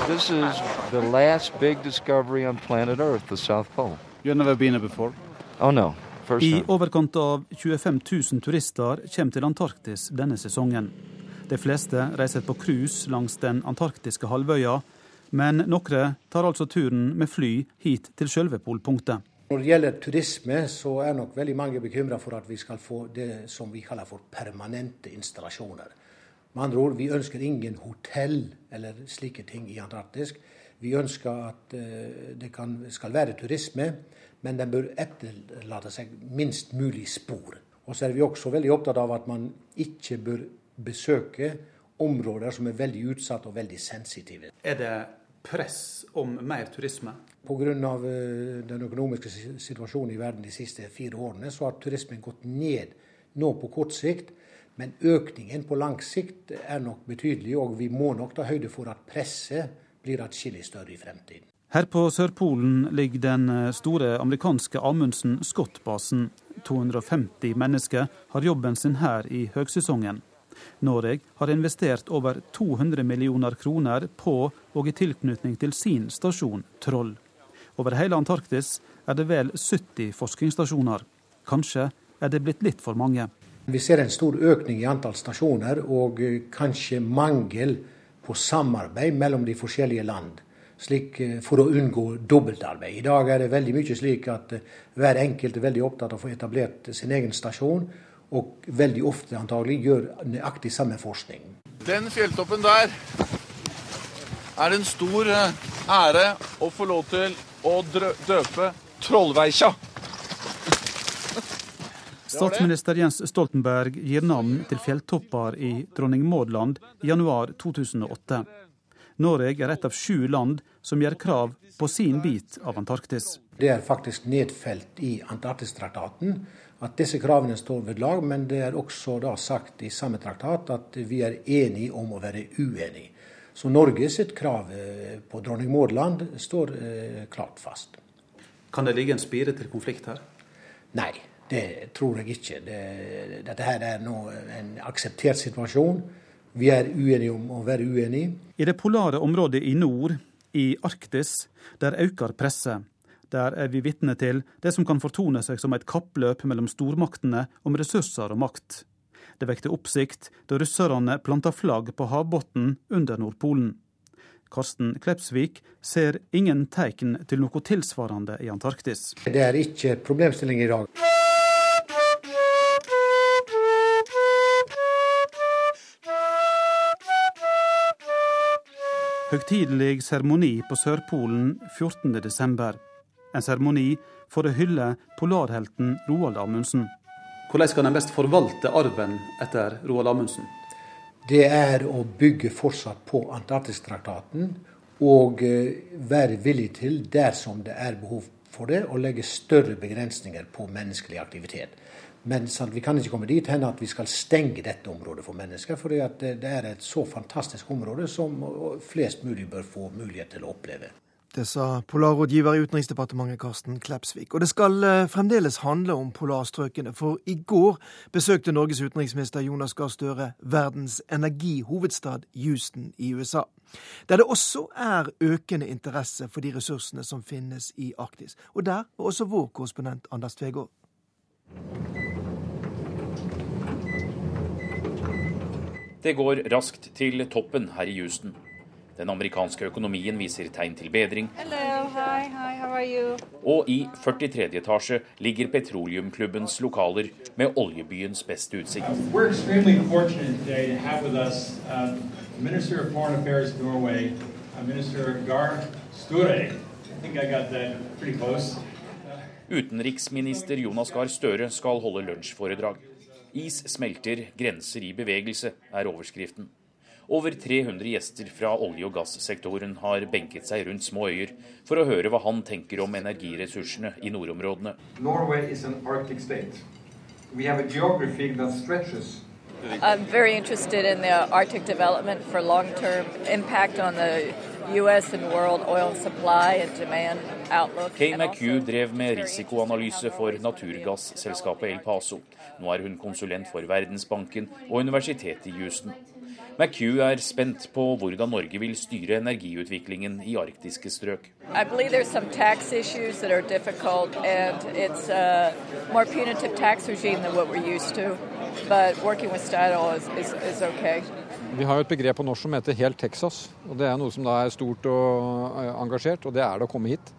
This is the last big discovery on planet Earth, the South Pole. You've never been here before? Oh no. I overkant av 25 000 turister kommer til Antarktis denne sesongen. De fleste reiser på cruise langs den antarktiske halvøya, men noen tar altså turen med fly hit til selve polpunktet. Når det gjelder turisme, så er nok veldig mange bekymra for at vi skal få det som vi kaller for permanente installasjoner. Med andre ord, vi ønsker ingen hotell eller slike ting i Antarktis. Vi ønsker at uh, det kan, skal være turisme, men den bør etterlate seg minst mulig spor. Og så er vi også veldig opptatt av at man ikke bør besøke områder som er veldig utsatt og veldig sensitive. Er det press om mer turisme? Pga. Eh, den økonomiske situasjonen i verden de siste fire årene, så har turismen gått ned nå på kort sikt. Men økningen på lang sikt er nok betydelig, og vi må nok ta høyde for at presset blir atskillig større i fremtiden. Her på Sørpolen ligger den eh, store amerikanske Amundsen Scott-basen. 250 mennesker har jobben sin her i høgsesongen. Norge har investert over 200 millioner kroner på og i tilknytning til sin stasjon Troll. Over hele Antarktis er det vel 70 forskningsstasjoner. Kanskje er det blitt litt for mange. Vi ser en stor økning i antall stasjoner, og kanskje mangel på samarbeid mellom de forskjellige land. Slik, eh, for å unngå dobbeltarbeid. I dag er det veldig mye slik at eh, hver enkelt er veldig opptatt av å få etablert sin egen stasjon, og veldig ofte antagelig gjør nøyaktig samme forskning. Den fjelltoppen der er det en stor eh, ære å få lov til å døpe Trollveikja. Statsminister Jens Stoltenberg gir navn til fjelltopper i Dronning Maud land i januar 2008. Norge er et av sju land som gjør krav på sin bit av Antarktis. Det er faktisk nedfelt i Antarktistraktaten at disse kravene står ved lag, men det er også da sagt i samme traktat at vi er enige om å være uenige. Så Norge sitt krav eh, på Dronning Maudland står eh, klart fast. Kan det ligge en spire til konflikt her? Nei, det tror jeg ikke. Det, dette her er nå en akseptert situasjon. Vi er uenige om å være uenige. I det polare området i nord, i Arktis, der øker presset. Der er vi vitne til det som kan fortone seg som et kappløp mellom stormaktene om ressurser og makt. Det vekte oppsikt da russerne planta flagg på havbunnen under Nordpolen. Karsten Klepsvik ser ingen tegn til noe tilsvarende i Antarktis. Det er ikke problemstilling i dag. Høgtidelig seremoni på Sørpolen 14.12. En seremoni for å hylle polarhelten Roald Amundsen. Hvordan skal en best forvalte arven etter Roald Amundsen? Det er å bygge fortsatt på Antarktistraktaten og eh, være villig til, dersom det er behov for det, å legge større begrensninger på menneskelig aktivitet. Men vi kan ikke komme dit hen at vi skal stenge dette området for mennesker. For det er et så fantastisk område som flest mulig bør få mulighet til å oppleve. Det sa polarrådgiver i Utenriksdepartementet Karsten Klepsvik. Og det skal eh, fremdeles handle om polarstrøkene, for i går besøkte Norges utenriksminister Jonas Gahr Støre verdens energihovedstad Houston i USA. Der det også er økende interesse for de ressursene som finnes i Arktis. Og der var også vår korrespondent Anders Tvegård. Det går raskt til toppen her i Houston. Den amerikanske økonomien viser tegn til bedring. Hello, hi, hi, og i 43. etasje ligger petroleumklubbens lokaler med oljebyens beste utsikt. We're extremely fortunate today to have with us uh, Minister of Foreign Affairs Norway, Minister Gar Sture. I think I got that pretty close. Utenriksminister Jonas Gahr Støre skal holde lunsjforedrag. Is smelter, grenser i bevegelse, er overskriften. Over 300 gjester fra olje- og gassektoren har benket seg rundt små øyer for å høre hva han tenker om energiressursene i nordområdene. Norway is an Arctic state. We have a geography that stretches I'm very interested in the Arctic development for long-term impact on the US and world oil supply and demand outlook. Kay McHugh drev med risikoanalyse for naturgasselskapet El Paso. Nå er hun konsulent for Verdensbanken og Universitetet i Houston. McHugh er spent på hvordan Norge vil styre energiutviklingen i arktiske strøk. I believe there's some tax issues that are difficult, and it's a more punitive tax regime than what we're used to. But working with Statoil is, is, is. Vi har jo et begrep på norsk som heter 'helt Texas'. og Det er noe som da er stort og eh, engasjert, og det er det å komme hit.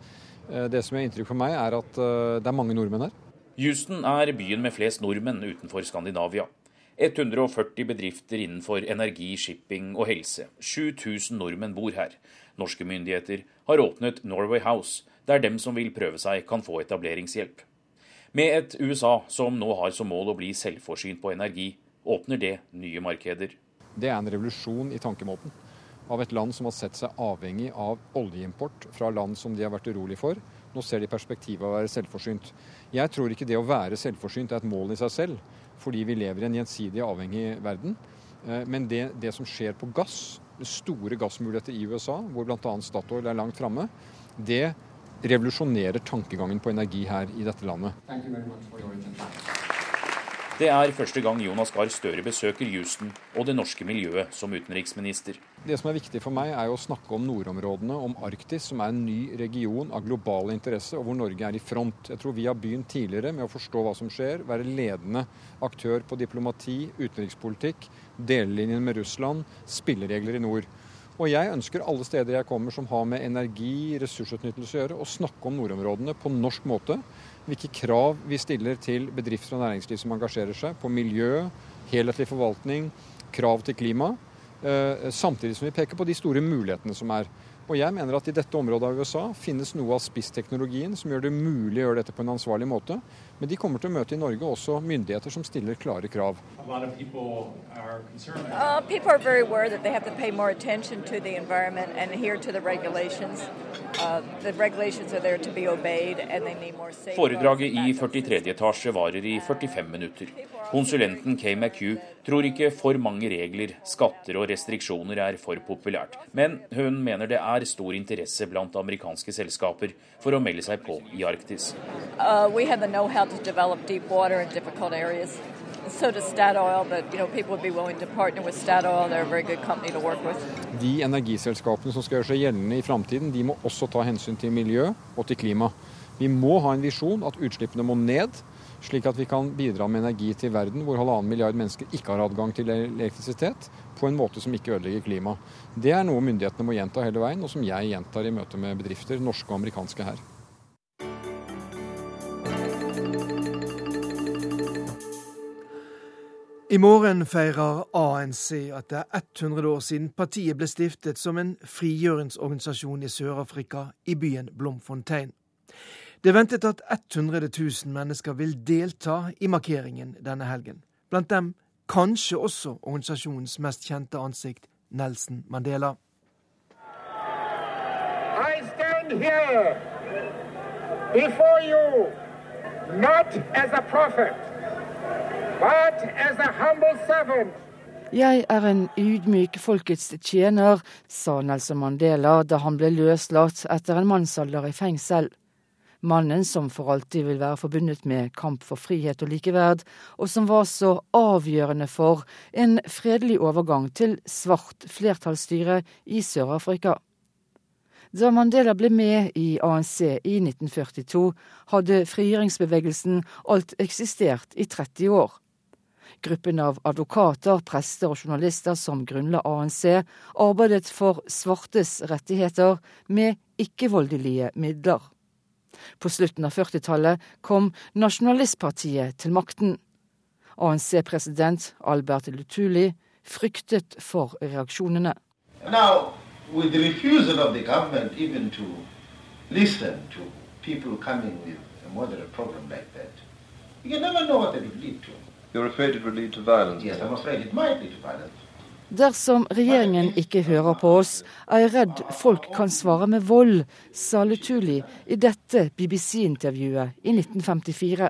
Eh, det som gjør inntrykk for meg, er at eh, det er mange nordmenn her. Houston er byen med flest nordmenn utenfor Skandinavia. 140 bedrifter innenfor energi, shipping og helse. 7000 nordmenn bor her. Norske myndigheter har åpnet Norway House, der dem som vil prøve seg, kan få etableringshjelp. Med et USA som nå har som mål å bli selvforsynt på energi, åpner det nye markeder. Det er en revolusjon i tankemåten av et land som har sett seg avhengig av oljeimport fra land som de har vært urolig for. Nå ser de perspektivet av å være selvforsynt. Jeg tror ikke det å være selvforsynt er et mål i seg selv, fordi vi lever i en gjensidig avhengig verden. Eh, men det, det som skjer på gass, store gassmuligheter i USA, hvor bl.a. Statoil er langt framme, det revolusjonerer tankegangen på energi her i dette landet. Det er første gang Jonas Gahr Støre besøker Houston og det norske miljøet som utenriksminister. Det som er viktig for meg, er å snakke om nordområdene, om Arktis, som er en ny region av global interesse, og hvor Norge er i front. Jeg tror vi har begynt tidligere med å forstå hva som skjer, være ledende aktør på diplomati, utenrikspolitikk, delelinjen med Russland, spilleregler i nord. Og jeg ønsker alle steder jeg kommer som har med energi, ressursutnyttelse å gjøre, å snakke om nordområdene på norsk måte. Hvilke krav vi stiller til bedrifter og næringsliv som engasjerer seg på miljø, helhetlig forvaltning, krav til klima. Eh, samtidig som vi peker på de store mulighetene som er. Og jeg mener at i dette området av USA finnes noe av spissteknologien som gjør det mulig å gjøre dette på en ansvarlig måte. Men de kommer til å møte i Norge også myndigheter som stiller klare krav. Uh, people are very aware that they have to pay more attention to the environment and adhere to the regulations. Uh, the regulations are there to be obeyed and they need more safeguards. Foredraget i 43. etasje varer i 45 minutter. Konsulenten Kay McHugh tror ikke for mange regler, skatter og restriksjoner er for populært. Men hun mener det er stor interesse blant amerikanske selskaper for å melde seg på i Arktis. Uh, we have the know-how to develop deep water in difficult areas. So does Statoil, but you know people would be willing to partner with Statoil. They're a very good company to work with. De energiselskapene som skal gjøre seg gjeldende i framtiden, de må også ta hensyn til miljø og til klima. Vi må ha en visjon at utslippene må ned slik at vi kan bidra med energi til verden hvor halvannen milliard mennesker ikke har adgang til elektrisitet, på en måte som ikke ødelegger klimaet. Det er noe myndighetene må gjenta hele veien, og som jeg gjentar i møte med bedrifter, norske og amerikanske her. I morgen feirer ANC at det er 100 år siden partiet ble stiftet som en frigjøringsorganisasjon i Sør-Afrika, i byen Blomfontein. Det er ventet at 100 000 mennesker vil delta i markeringen denne helgen. Blant dem kanskje også organisasjonens mest kjente ansikt, Nelson Mandela. I stand here before you not as a prophet, but as a humble servant. Jeg er en ydmyk folkets tjener, sa Nelson Mandela da han ble løslatt etter en mannsalder i fengsel. Mannen som for alltid vil være forbundet med kamp for frihet og likeverd, og som var så avgjørende for en fredelig overgang til svart flertallsstyre i Sør-Afrika. Da Mandela ble med i ANC i 1942, hadde frigjøringsbevegelsen alt eksistert i 30 år. Gruppen av advokater, prester og journalister som grunnla ANC, arbeidet for svartes rettigheter med ikke-voldelige midler. På slutten av 40-tallet kom Nasjonalistpartiet til makten. ANC-president Albert Lutuli fryktet for reaksjonene. Now, with the refusal of the government even to listen to people coming with a moderate program like that, you can never know what it would lead to. You're afraid it would lead to violence? Yes, I'm afraid it might lead to violence. Dersom regjeringen ikke hører på oss, er jeg redd folk kan svare med vold, sa Lutuli i dette BBC-intervjuet i 1954.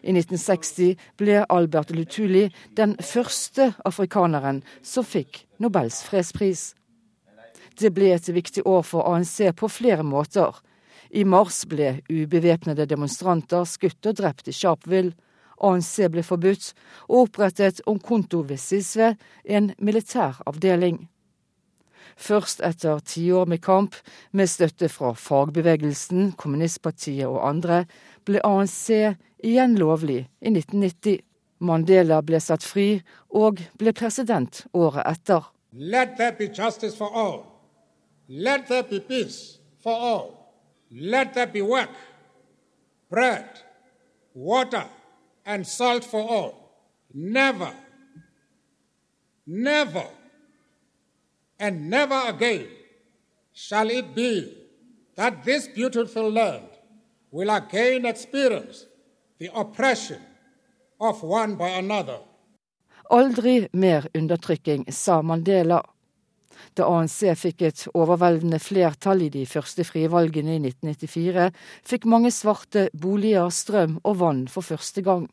I 1960 ble Albert Lutuli den første afrikaneren som fikk Nobels fredspris. Det ble et viktig år for ANC på flere måter. I mars ble ubevæpnede demonstranter skutt og drept i Sharpeville. ANC ble forbudt, og opprettet Onkonto Vesisve, en militær avdeling. Først etter tiår med kamp, med støtte fra fagbevegelsen, kommunistpartiet og andre, ble ANC igjen lovlig i 1990. Mandela ble satt fri og ble president året etter. Let there be justice for all. Let there be peace for all. Let there be work, bread, water and salt for all. Never, never, and never again shall it be that this beautiful land will again experience the oppression of one by another. Aldri mer undertrykking, sa Mandela. Da ANC fikk et overveldende flertall i de første frie valgene i 1994, fikk mange svarte boliger, strøm og vann for første gang.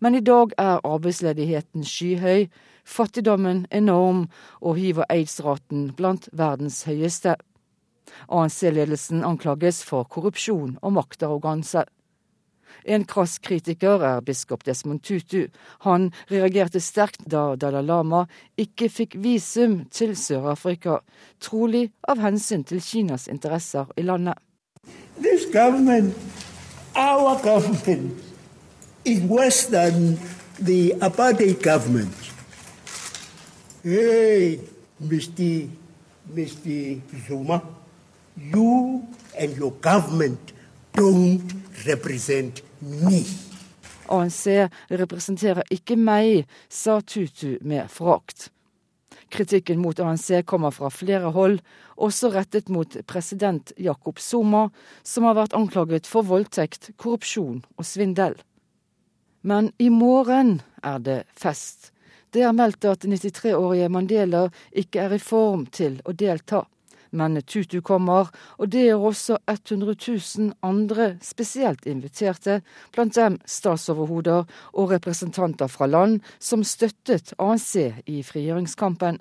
Men i dag er arbeidsledigheten skyhøy, fattigdommen enorm og hiv- og aids-raten blant verdens høyeste. ANC-ledelsen anklages for korrupsjon og maktarroganse. En krass kritiker er biskop Desmond Tutu. Han reagerte sterkt da Dalai Lama ikke fikk visum til Sør-Afrika, trolig av hensyn til Kinas interesser i landet. This government, our government, is worse than the apartheid government. Hey, Mr. Mr. Zuma, you and your government don't represent me. ANC representerer ikke meg, sa Tutu med forakt. Kritikken mot ANC kommer fra flere hold, også rettet mot president Jakob Zuma, som har vært anklaget for voldtekt, korrupsjon og svindel. Men i morgen er det fest. Det er meldt at 93-årige Mandela ikke er i form til å delta. Men Tutu kommer, og det gjør også 100 000 andre spesielt inviterte, blant dem statsoverhoder og representanter fra land som støttet ANC i frigjøringskampen.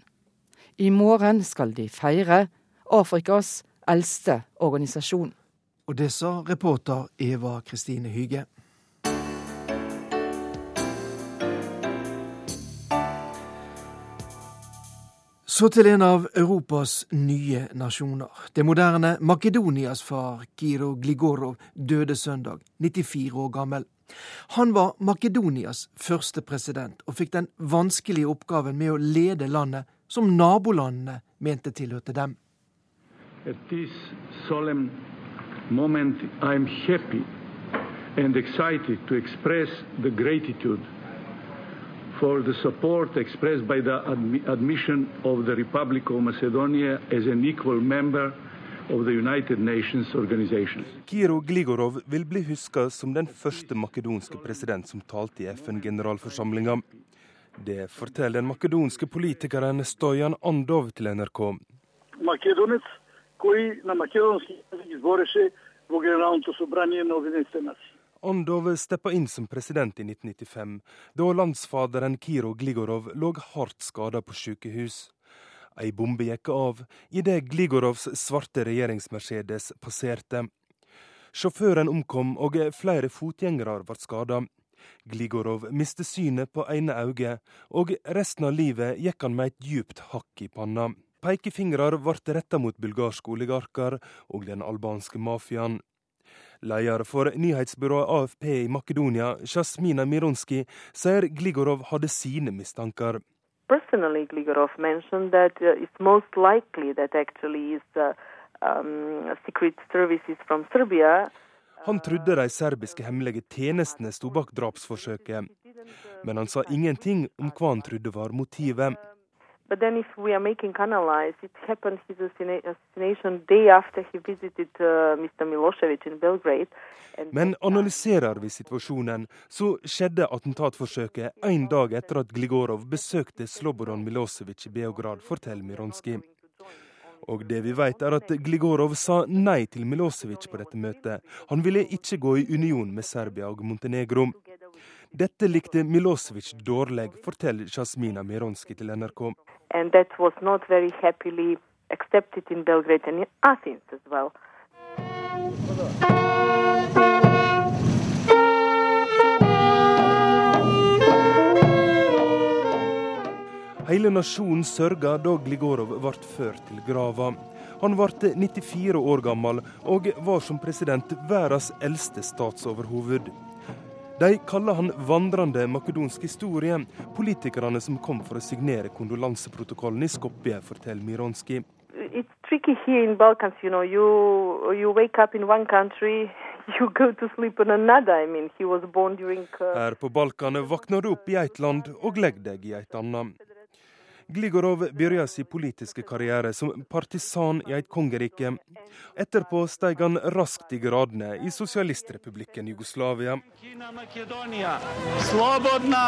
I morgen skal de feire Afrikas eldste organisasjon. Og det sa reporter Eva Kristine Hyge. Så til en av Europas nye nasjoner. Det moderne Makedonias far, Kiro Gligorov, døde søndag, 94 år gammel. Han var Makedonias første president, og fikk den vanskelige oppgaven med å lede landet som nabolandene mente tilhørte dem. At this solemn moment I'm happy and excited to express the gratitude for the support expressed by the admission of the Republic of Macedonia as an equal member of the United Nations organization. Kiro Gligorov vil bli huska som den første makedonske president som talte i FN-generalforsamlinga. Det forteller den makedonske politikeren Stojan Andov til NRK. Македонец, кој на македонски јазик избореше во Генералното собрание на Обединетите нации. Andov steppa inn som president i 1995, da landsfaderen Kiro Gligorov lå hardt skada på sykehus. Ei bombe gikk av idet Gligorovs svarte regjeringsmercedes passerte. Sjåføren omkom, og flere fotgjengere ble skada. Gligorov mistet synet på ene øyet, og resten av livet gikk han med et djupt hakk i panna. Pekefingrer ble retta mot bulgarske oligarker og den albanske mafiaen. Leder for nyhetsbyrået AFP i Makedonia, Sjasmina Mironski, sier Gligorov hadde sine mistanker. Personally, Gligorov mentioned that uh, it's most likely that actually is uh, um, secret services from Serbia han trodde de serbiske hemmelige tjenestene sto bak drapsforsøket, men han sa ingenting om hva han trodde var motivet. But then if we are making analyze, it happened his assassination day after he visited uh, Mr. Milosevic in Belgrade. Men analyserer vi situasjonen, så skjedde attentatforsøket én dag etter at Gligorov besøkte Slobodan Milosevic i Beograd, forteller Mironski. Og det vi vet er at Gligorov sa nei til Milosevic på dette møtet. Han ville ikke gå i union med Serbia og Montenegro. Dette likte Milosevic dårlig, forteller Jasmina Mironski til NRK. And that was not very happily accepted in Belgrade and in Athens as well. Hele nasjonen sørga da Gligorov ble ført til grava. Han ble 94 år gammel og var som president verdens eldste statsoverhoved. De kaller han vandrende makedonsk historie, politikerne som kom for å signere kondolanseprotokollen i Skopje, forteller Mironski. It's tricky here in Balkans, you know. You you wake up in one country, you go to sleep in another. I mean, he was born during uh... Her på Balkan våkner du opp i et land og legger deg i et annet. Gligorov begynte sin politiske karriere som partisan i et kongerike. Etterpå steg han raskt i gradene i sosialistrepublikken Jugoslavia. Slobodna,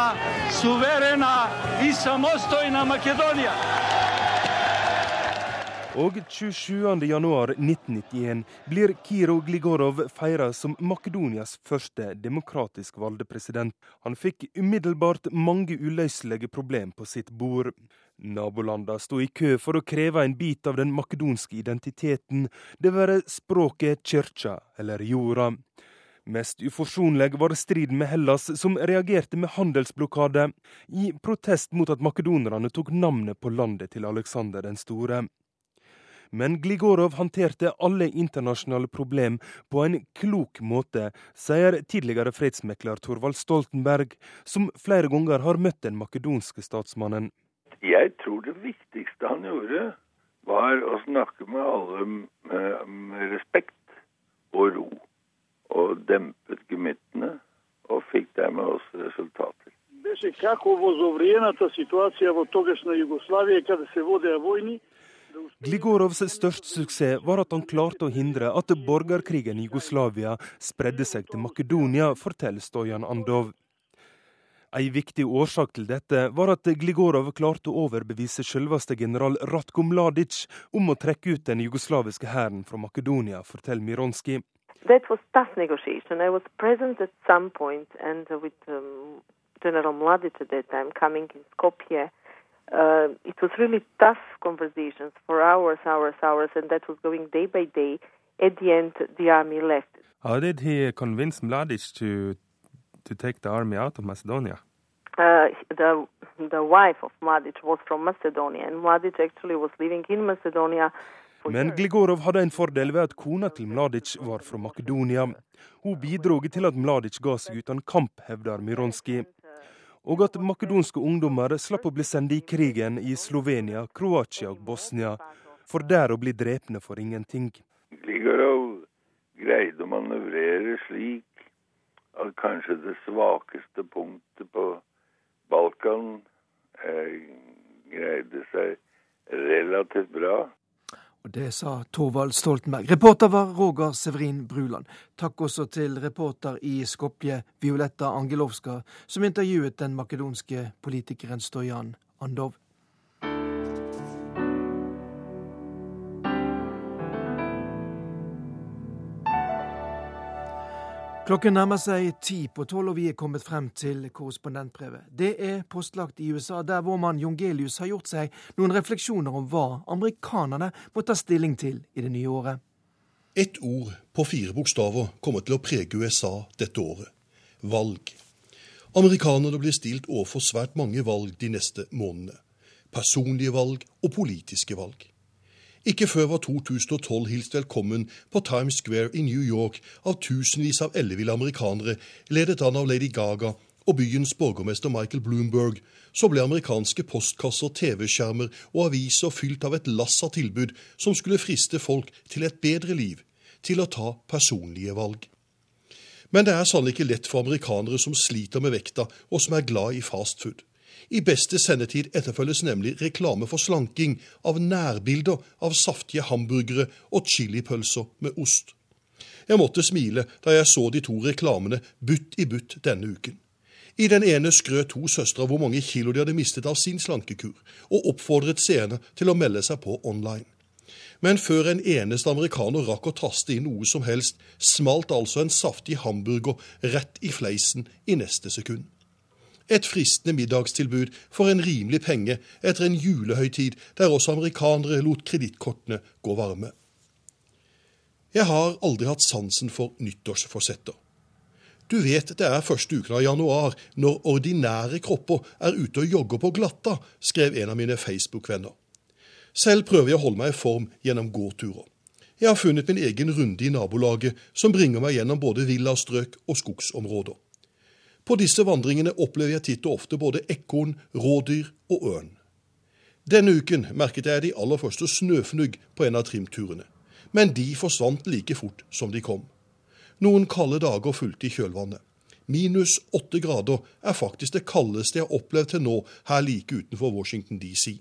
suverena i samostojna Makedonia. Og 27.1.1991 blir Kiro Gligorov feira som Makedonias første demokratisk valgte president. Han fikk umiddelbart mange uløselige problem på sitt bord. Nabolandene sto i kø for å kreve en bit av den makedonske identiteten, det være språket, kirka eller jorda. Mest uforsonlig var striden med Hellas, som reagerte med handelsblokade, i protest mot at makedonerne tok navnet på landet til Aleksander den store. Men Gligorov håndterte alle internasjonale problem på en klok måte, sier tidligere fredsmekler Torvald Stoltenberg, som flere ganger har møtt den makedonske statsmannen. Jeg tror det viktigste han gjorde, var å snakke med alle med, med respekt og ro. Og dempet gemyttene, og fikk dermed også resultater. Беше како возовриената ситуација во тогашна Југославија, каде се водеа војни, Gligorovs største suksess var at han klarte å hindre at borgerkrigen i Jugoslavia spredde seg til Makedonia, forteller Stojan Andov. En viktig årsak til dette var at Gligorov klarte å overbevise selveste general Ratko Mladic om å trekke ut den jugoslaviske hæren fra Makedonia, forteller Mironski. That was tough negotiation. I was present at some point, and with um, General Mladic at that Skopje, uh, it was really tough conversations for hours, hours, hours, and that was going day by day. At the end, the army left. How did he convince Mladic to to take the army out of Macedonia? Uh, the the wife of Mladic was from Macedonia, and Mladic actually was living in Macedonia. Men Gligorov hadde en fordel ved at kona til Mladic var fra Makedonia. Hun bidro til at Mladic ga seg uten kamp, hevder Mironski og at makedonske ungdommer slapp å bli sendt i krigen i Slovenia, Kroatia og Bosnia, for der å bli drepne for ingenting. Gligorov greide å manøvrere slik at kanskje det svakeste punktet på Balkan eh, greide seg relativt bra. Og Det sa Torvald Stoltenberg. Reporter var Roger Severin Bruland. Takk også til reporter i Skopje, Violetta Angelovska, som intervjuet den makedonske politikeren Stojan Andov. Klokken nærmer seg ti på tolv, og vi er kommet frem til korrespondentbrevet. Det er postlagt i USA, der vår mann Jongelius har gjort seg noen refleksjoner om hva amerikanerne må ta stilling til i det nye året. Ett ord på fire bokstaver kommer til å prege USA dette året valg. Amerikanerne blir stilt overfor svært mange valg de neste månedene. Personlige valg og politiske valg. Ikke før var 2012 hilst velkommen på Times Square i New York av tusenvis av elleville amerikanere, ledet an av Lady Gaga og byens borgermester Michael Bloomberg, så ble amerikanske postkasser, TV-skjermer og aviser fylt av et lass av tilbud som skulle friste folk til et bedre liv, til å ta personlige valg. Men det er sannelig ikke lett for amerikanere som sliter med vekta, og som er glad i fast food. I beste sendetid etterfølges nemlig reklame for slanking av nærbilder av saftige hamburgere og chilipølser med ost. Jeg måtte smile da jeg så de to reklamene butt i butt denne uken. I den ene skrøt to søstre hvor mange kilo de hadde mistet av sin slankekur, og oppfordret seerne til å melde seg på online. Men før en eneste amerikaner rakk å taste inn noe som helst, smalt altså en saftig hamburger rett i fleisen i neste sekund. Et fristende middagstilbud for en rimelig penge etter en julehøytid der også amerikanere lot kredittkortene gå varme. Jeg har aldri hatt sansen for nyttårsforsetter. Du vet det er første uken av januar, når ordinære kropper er ute og jogger på glatta, skrev en av mine Facebook-venner. Selv prøver jeg å holde meg i form gjennom gåturer. Jeg har funnet min egen runde i nabolaget, som bringer meg gjennom både villastrøk og skogsområder. På disse vandringene opplever jeg titt og ofte både ekorn, rådyr og ørn. Denne uken merket jeg de aller første snøfnugg på en av trimturene, men de forsvant like fort som de kom. Noen kalde dager fulgte i kjølvannet. Minus åtte grader er faktisk det kaldeste jeg har opplevd til nå her like utenfor Washington DC.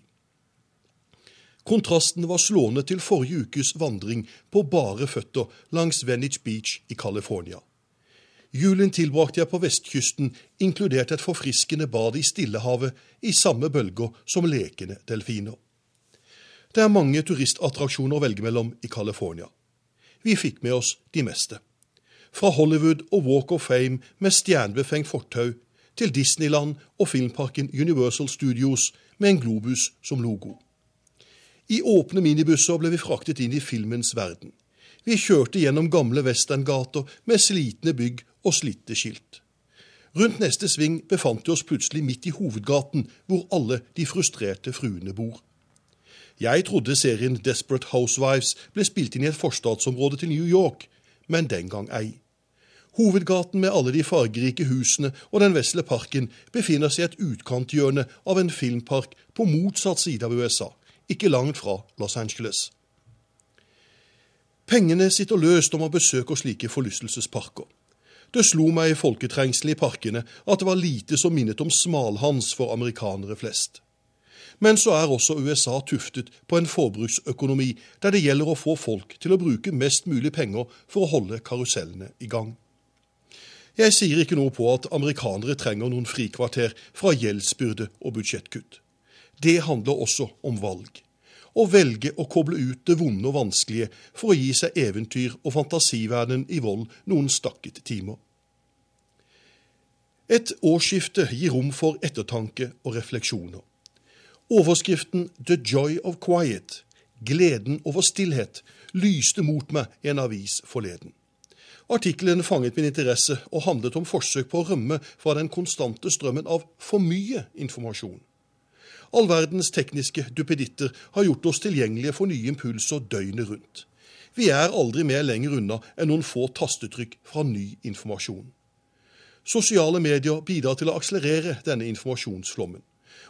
Kontrasten var slående til forrige ukes vandring på bare føtter langs Venice Beach i California. Julen tilbrakte jeg på vestkysten, inkludert et forfriskende bad i Stillehavet i samme bølger som lekende delfiner. Det er mange turistattraksjoner å velge mellom i California. Vi fikk med oss de meste. Fra Hollywood og Walk of Fame med stjernebefengt fortau, til Disneyland og filmparken Universal Studios med en globus som logo. I åpne minibusser ble vi fraktet inn i filmens verden. Vi kjørte gjennom gamle westerngater med slitne bygg og slitte skilt. Rundt neste sving befant vi oss plutselig midt i hovedgaten, hvor alle de frustrerte fruene bor. Jeg trodde serien Desperate Housewives ble spilt inn i et forstadsområde til New York, men den gang ei. Hovedgaten med alle de fargerike husene og den vesle parken befinner seg i et utkanthjørne av en filmpark på motsatt side av USA, ikke langt fra Los Angeles. Pengene sitter løst om man besøker slike forlystelsesparker. Det slo meg i folketrengselet i parkene at det var lite som minnet om smalhans for amerikanere flest. Men så er også USA tuftet på en forbruksøkonomi der det gjelder å få folk til å bruke mest mulig penger for å holde karusellene i gang. Jeg sier ikke noe på at amerikanere trenger noen frikvarter fra gjeldsbyrde og budsjettkutt. Det handler også om valg. Å velge å koble ut det vonde og vanskelige for å gi seg eventyr og fantasiverdenen i vold noen stakket timer. Et årsskifte gir rom for ettertanke og refleksjoner. Overskriften The Joy of Quiet, gleden over stillhet, lyste mot meg i en avis forleden. Artikkelen fanget min interesse og handlet om forsøk på å rømme fra den konstante strømmen av for mye informasjon. All verdens tekniske duppeditter har gjort oss tilgjengelige for nye impulser døgnet rundt. Vi er aldri mer lenger unna enn noen få tastetrykk fra ny informasjon. Sosiale medier bidrar til å akselerere denne informasjonsflommen.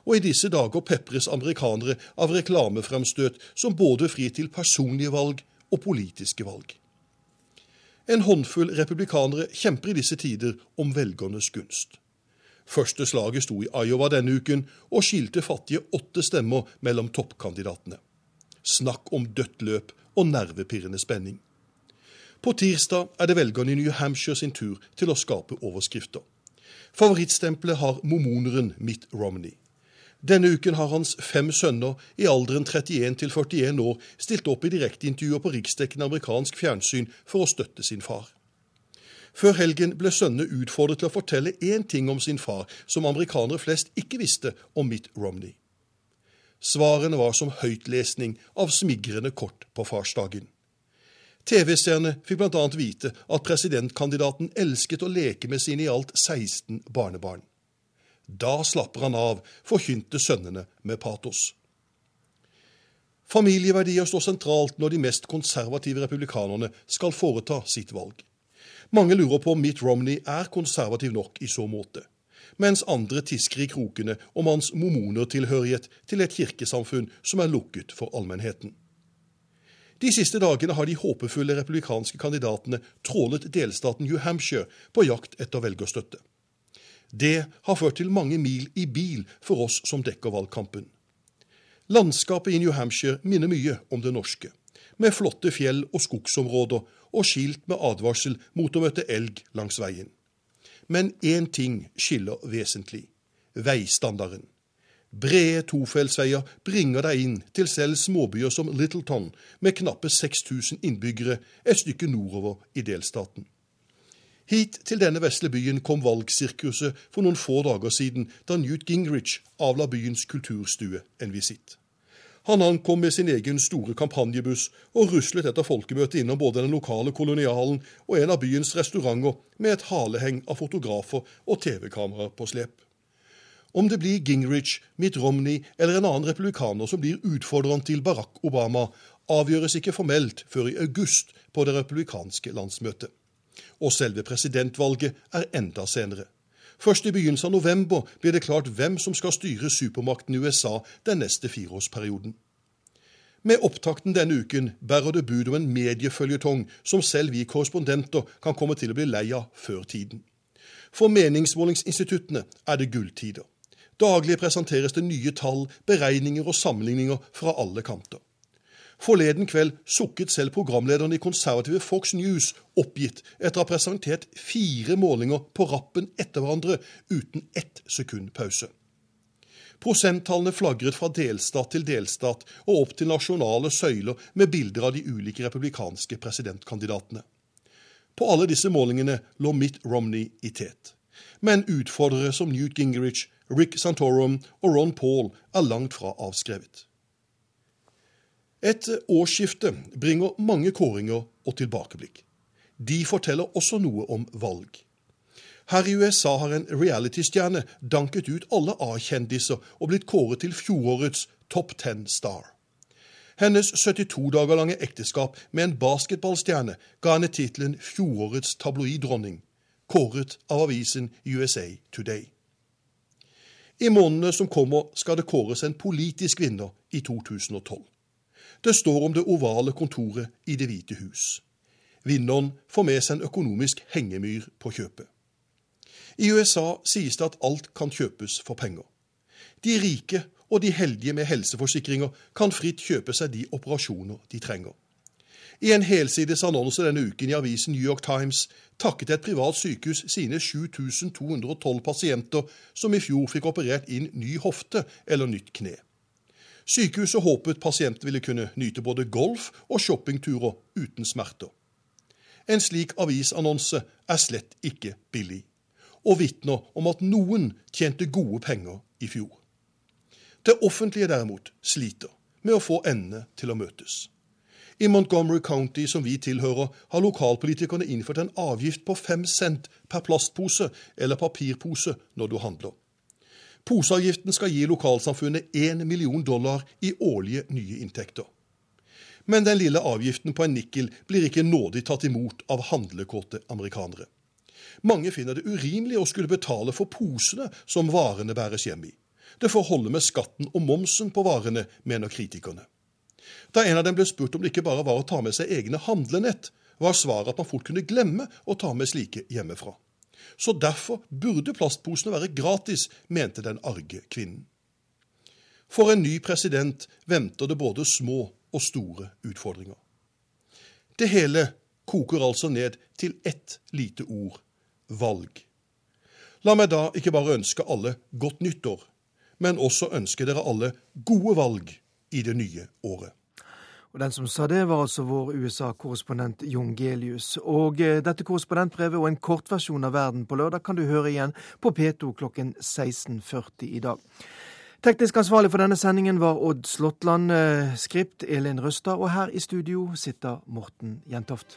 Og i disse dager pepres amerikanere av reklamefremstøt som både frir til personlige valg og politiske valg. En håndfull republikanere kjemper i disse tider om velgernes gunst. Første slaget sto i Iowa denne uken og skilte fattige åtte stemmer mellom toppkandidatene. Snakk om dødt løp og nervepirrende spenning. På tirsdag er det velgerne i New Hampshire sin tur til å skape overskrifter. Favorittstempelet har mormoneren Mitt Romney. Denne uken har hans fem sønner i alderen 31 til 41 år stilt opp i direkteintervjuer på riksdekkende amerikansk fjernsyn for å støtte sin far. Før helgen ble sønnene utfordret til å fortelle én ting om sin far som amerikanere flest ikke visste om Mitt Romney. Svarene var som høytlesning av smigrende kort på farsdagen. TV-seerne fikk bl.a. vite at presidentkandidaten elsket å leke med sine i alt 16 barnebarn. Da slapper han av, forkynte sønnene med patos. Familieverdier står sentralt når de mest konservative republikanerne skal foreta sitt valg. Mange lurer på om Mitt Romney er konservativ nok i så måte, mens andre tisker i krokene om hans mormonertilhørighet til et kirkesamfunn som er lukket for allmennheten. De siste dagene har de håpefulle republikanske kandidatene trålet delstaten New Hampshire på jakt etter velgerstøtte. Det har ført til mange mil i bil for oss som dekker valgkampen. Landskapet i New Hampshire minner mye om det norske, med flotte fjell og skogsområder og skilt med advarsel mot å møte elg langs veien. Men én ting skiller vesentlig veistandarden. Brede tofeltsveier bringer deg inn til selv småbyer som Littleton, med knappe 6000 innbyggere et stykke nordover i delstaten. Hit til denne vesle byen kom valgsirkuset for noen få dager siden, da Newt Gingrich avla byens kulturstue en visitt. Han ankom med sin egen store kampanjebuss og ruslet etter folkemøtet innom både den lokale kolonialen og en av byens restauranter med et haleheng av fotografer og TV-kameraer på slep. Om det blir Gingrich, Mitt Romney eller en annen republikaner som blir utfordreren til Barack Obama, avgjøres ikke formelt før i august på det republikanske landsmøtet. Og selve presidentvalget er enda senere. Først i begynnelsen av november blir det klart hvem som skal styre supermakten USA den neste fireårsperioden. Med opptakten denne uken bærer det bud om en medieføljetong som selv vi korrespondenter kan komme til å bli lei av før tiden. For meningsmålingsinstituttene er det gulltider. Daglig presenteres det nye tall, beregninger og sammenligninger fra alle kanter. Forleden kveld sukket selv programlederen i konservative Fox News oppgitt etter å ha presentert fire målinger på rappen etter hverandre uten ett sekund pause. Prosenttallene flagret fra delstat til delstat og opp til nasjonale søyler med bilder av de ulike republikanske presidentkandidatene. På alle disse målingene lå Mitt Romney i tet. Men utfordrere som Newt Gingrich, Rick Santorum og Ron Paul er langt fra avskrevet. Et årsskifte bringer mange kåringer og tilbakeblikk. De forteller også noe om valg. Her i USA har en reality-stjerne danket ut alle A-kjendiser og blitt kåret til fjorårets Top Ten Star. Hennes 72 dager lange ekteskap med en basketballstjerne ga henne tittelen fjorårets tabloiddronning, kåret av avisen USA Today. I månedene som kommer, skal det kåres en politisk vinner i 2012. Det står om det ovale kontoret i Det hvite hus. Vinneren får med seg en økonomisk hengemyr på kjøpet. I USA sies det at alt kan kjøpes for penger. De rike og de heldige med helseforsikringer kan fritt kjøpe seg de operasjoner de trenger. I en helsides annonse denne uken i avisen New York Times takket et privat sykehus sine 7212 pasienter som i fjor fikk operert inn ny hofte eller nytt kne. Sykehuset håpet pasientene ville kunne nyte både golf og shoppingturer uten smerter. En slik avisannonse er slett ikke billig, og vitner om at noen tjente gode penger i fjor. Det offentlige derimot sliter med å få endene til å møtes. I Montgomery County, som vi tilhører, har lokalpolitikerne innført en avgift på fem cent per plastpose eller papirpose når du handler. Poseavgiften skal gi lokalsamfunnet 1 million dollar i årlige nye inntekter. Men den lille avgiften på en nikkel blir ikke nådig tatt imot av handlekåte amerikanere. Mange finner det urimelig å skulle betale for posene som varene bæres hjem i. Det får holde med skatten og momsen på varene, mener kritikerne. Da en av dem ble spurt om det ikke bare var å ta med seg egne handlenett, var svaret at man fort kunne glemme å ta med slike hjemmefra. Så derfor burde plastposene være gratis, mente den arge kvinnen. For en ny president venter det både små og store utfordringer. Det hele koker altså ned til ett lite ord valg. La meg da ikke bare ønske alle godt nyttår, men også ønske dere alle gode valg i det nye året. Og Den som sa det, var altså vår USA-korrespondent Jon Gelius. Og eh, dette korrespondentbrevet og en kortversjon av Verden på lørdag kan du høre igjen på P2 klokken 16.40 i dag. Teknisk ansvarlig for denne sendingen var Odd Slåttland, eh, skript Elin Røstad, og her i studio sitter Morten Jentoft.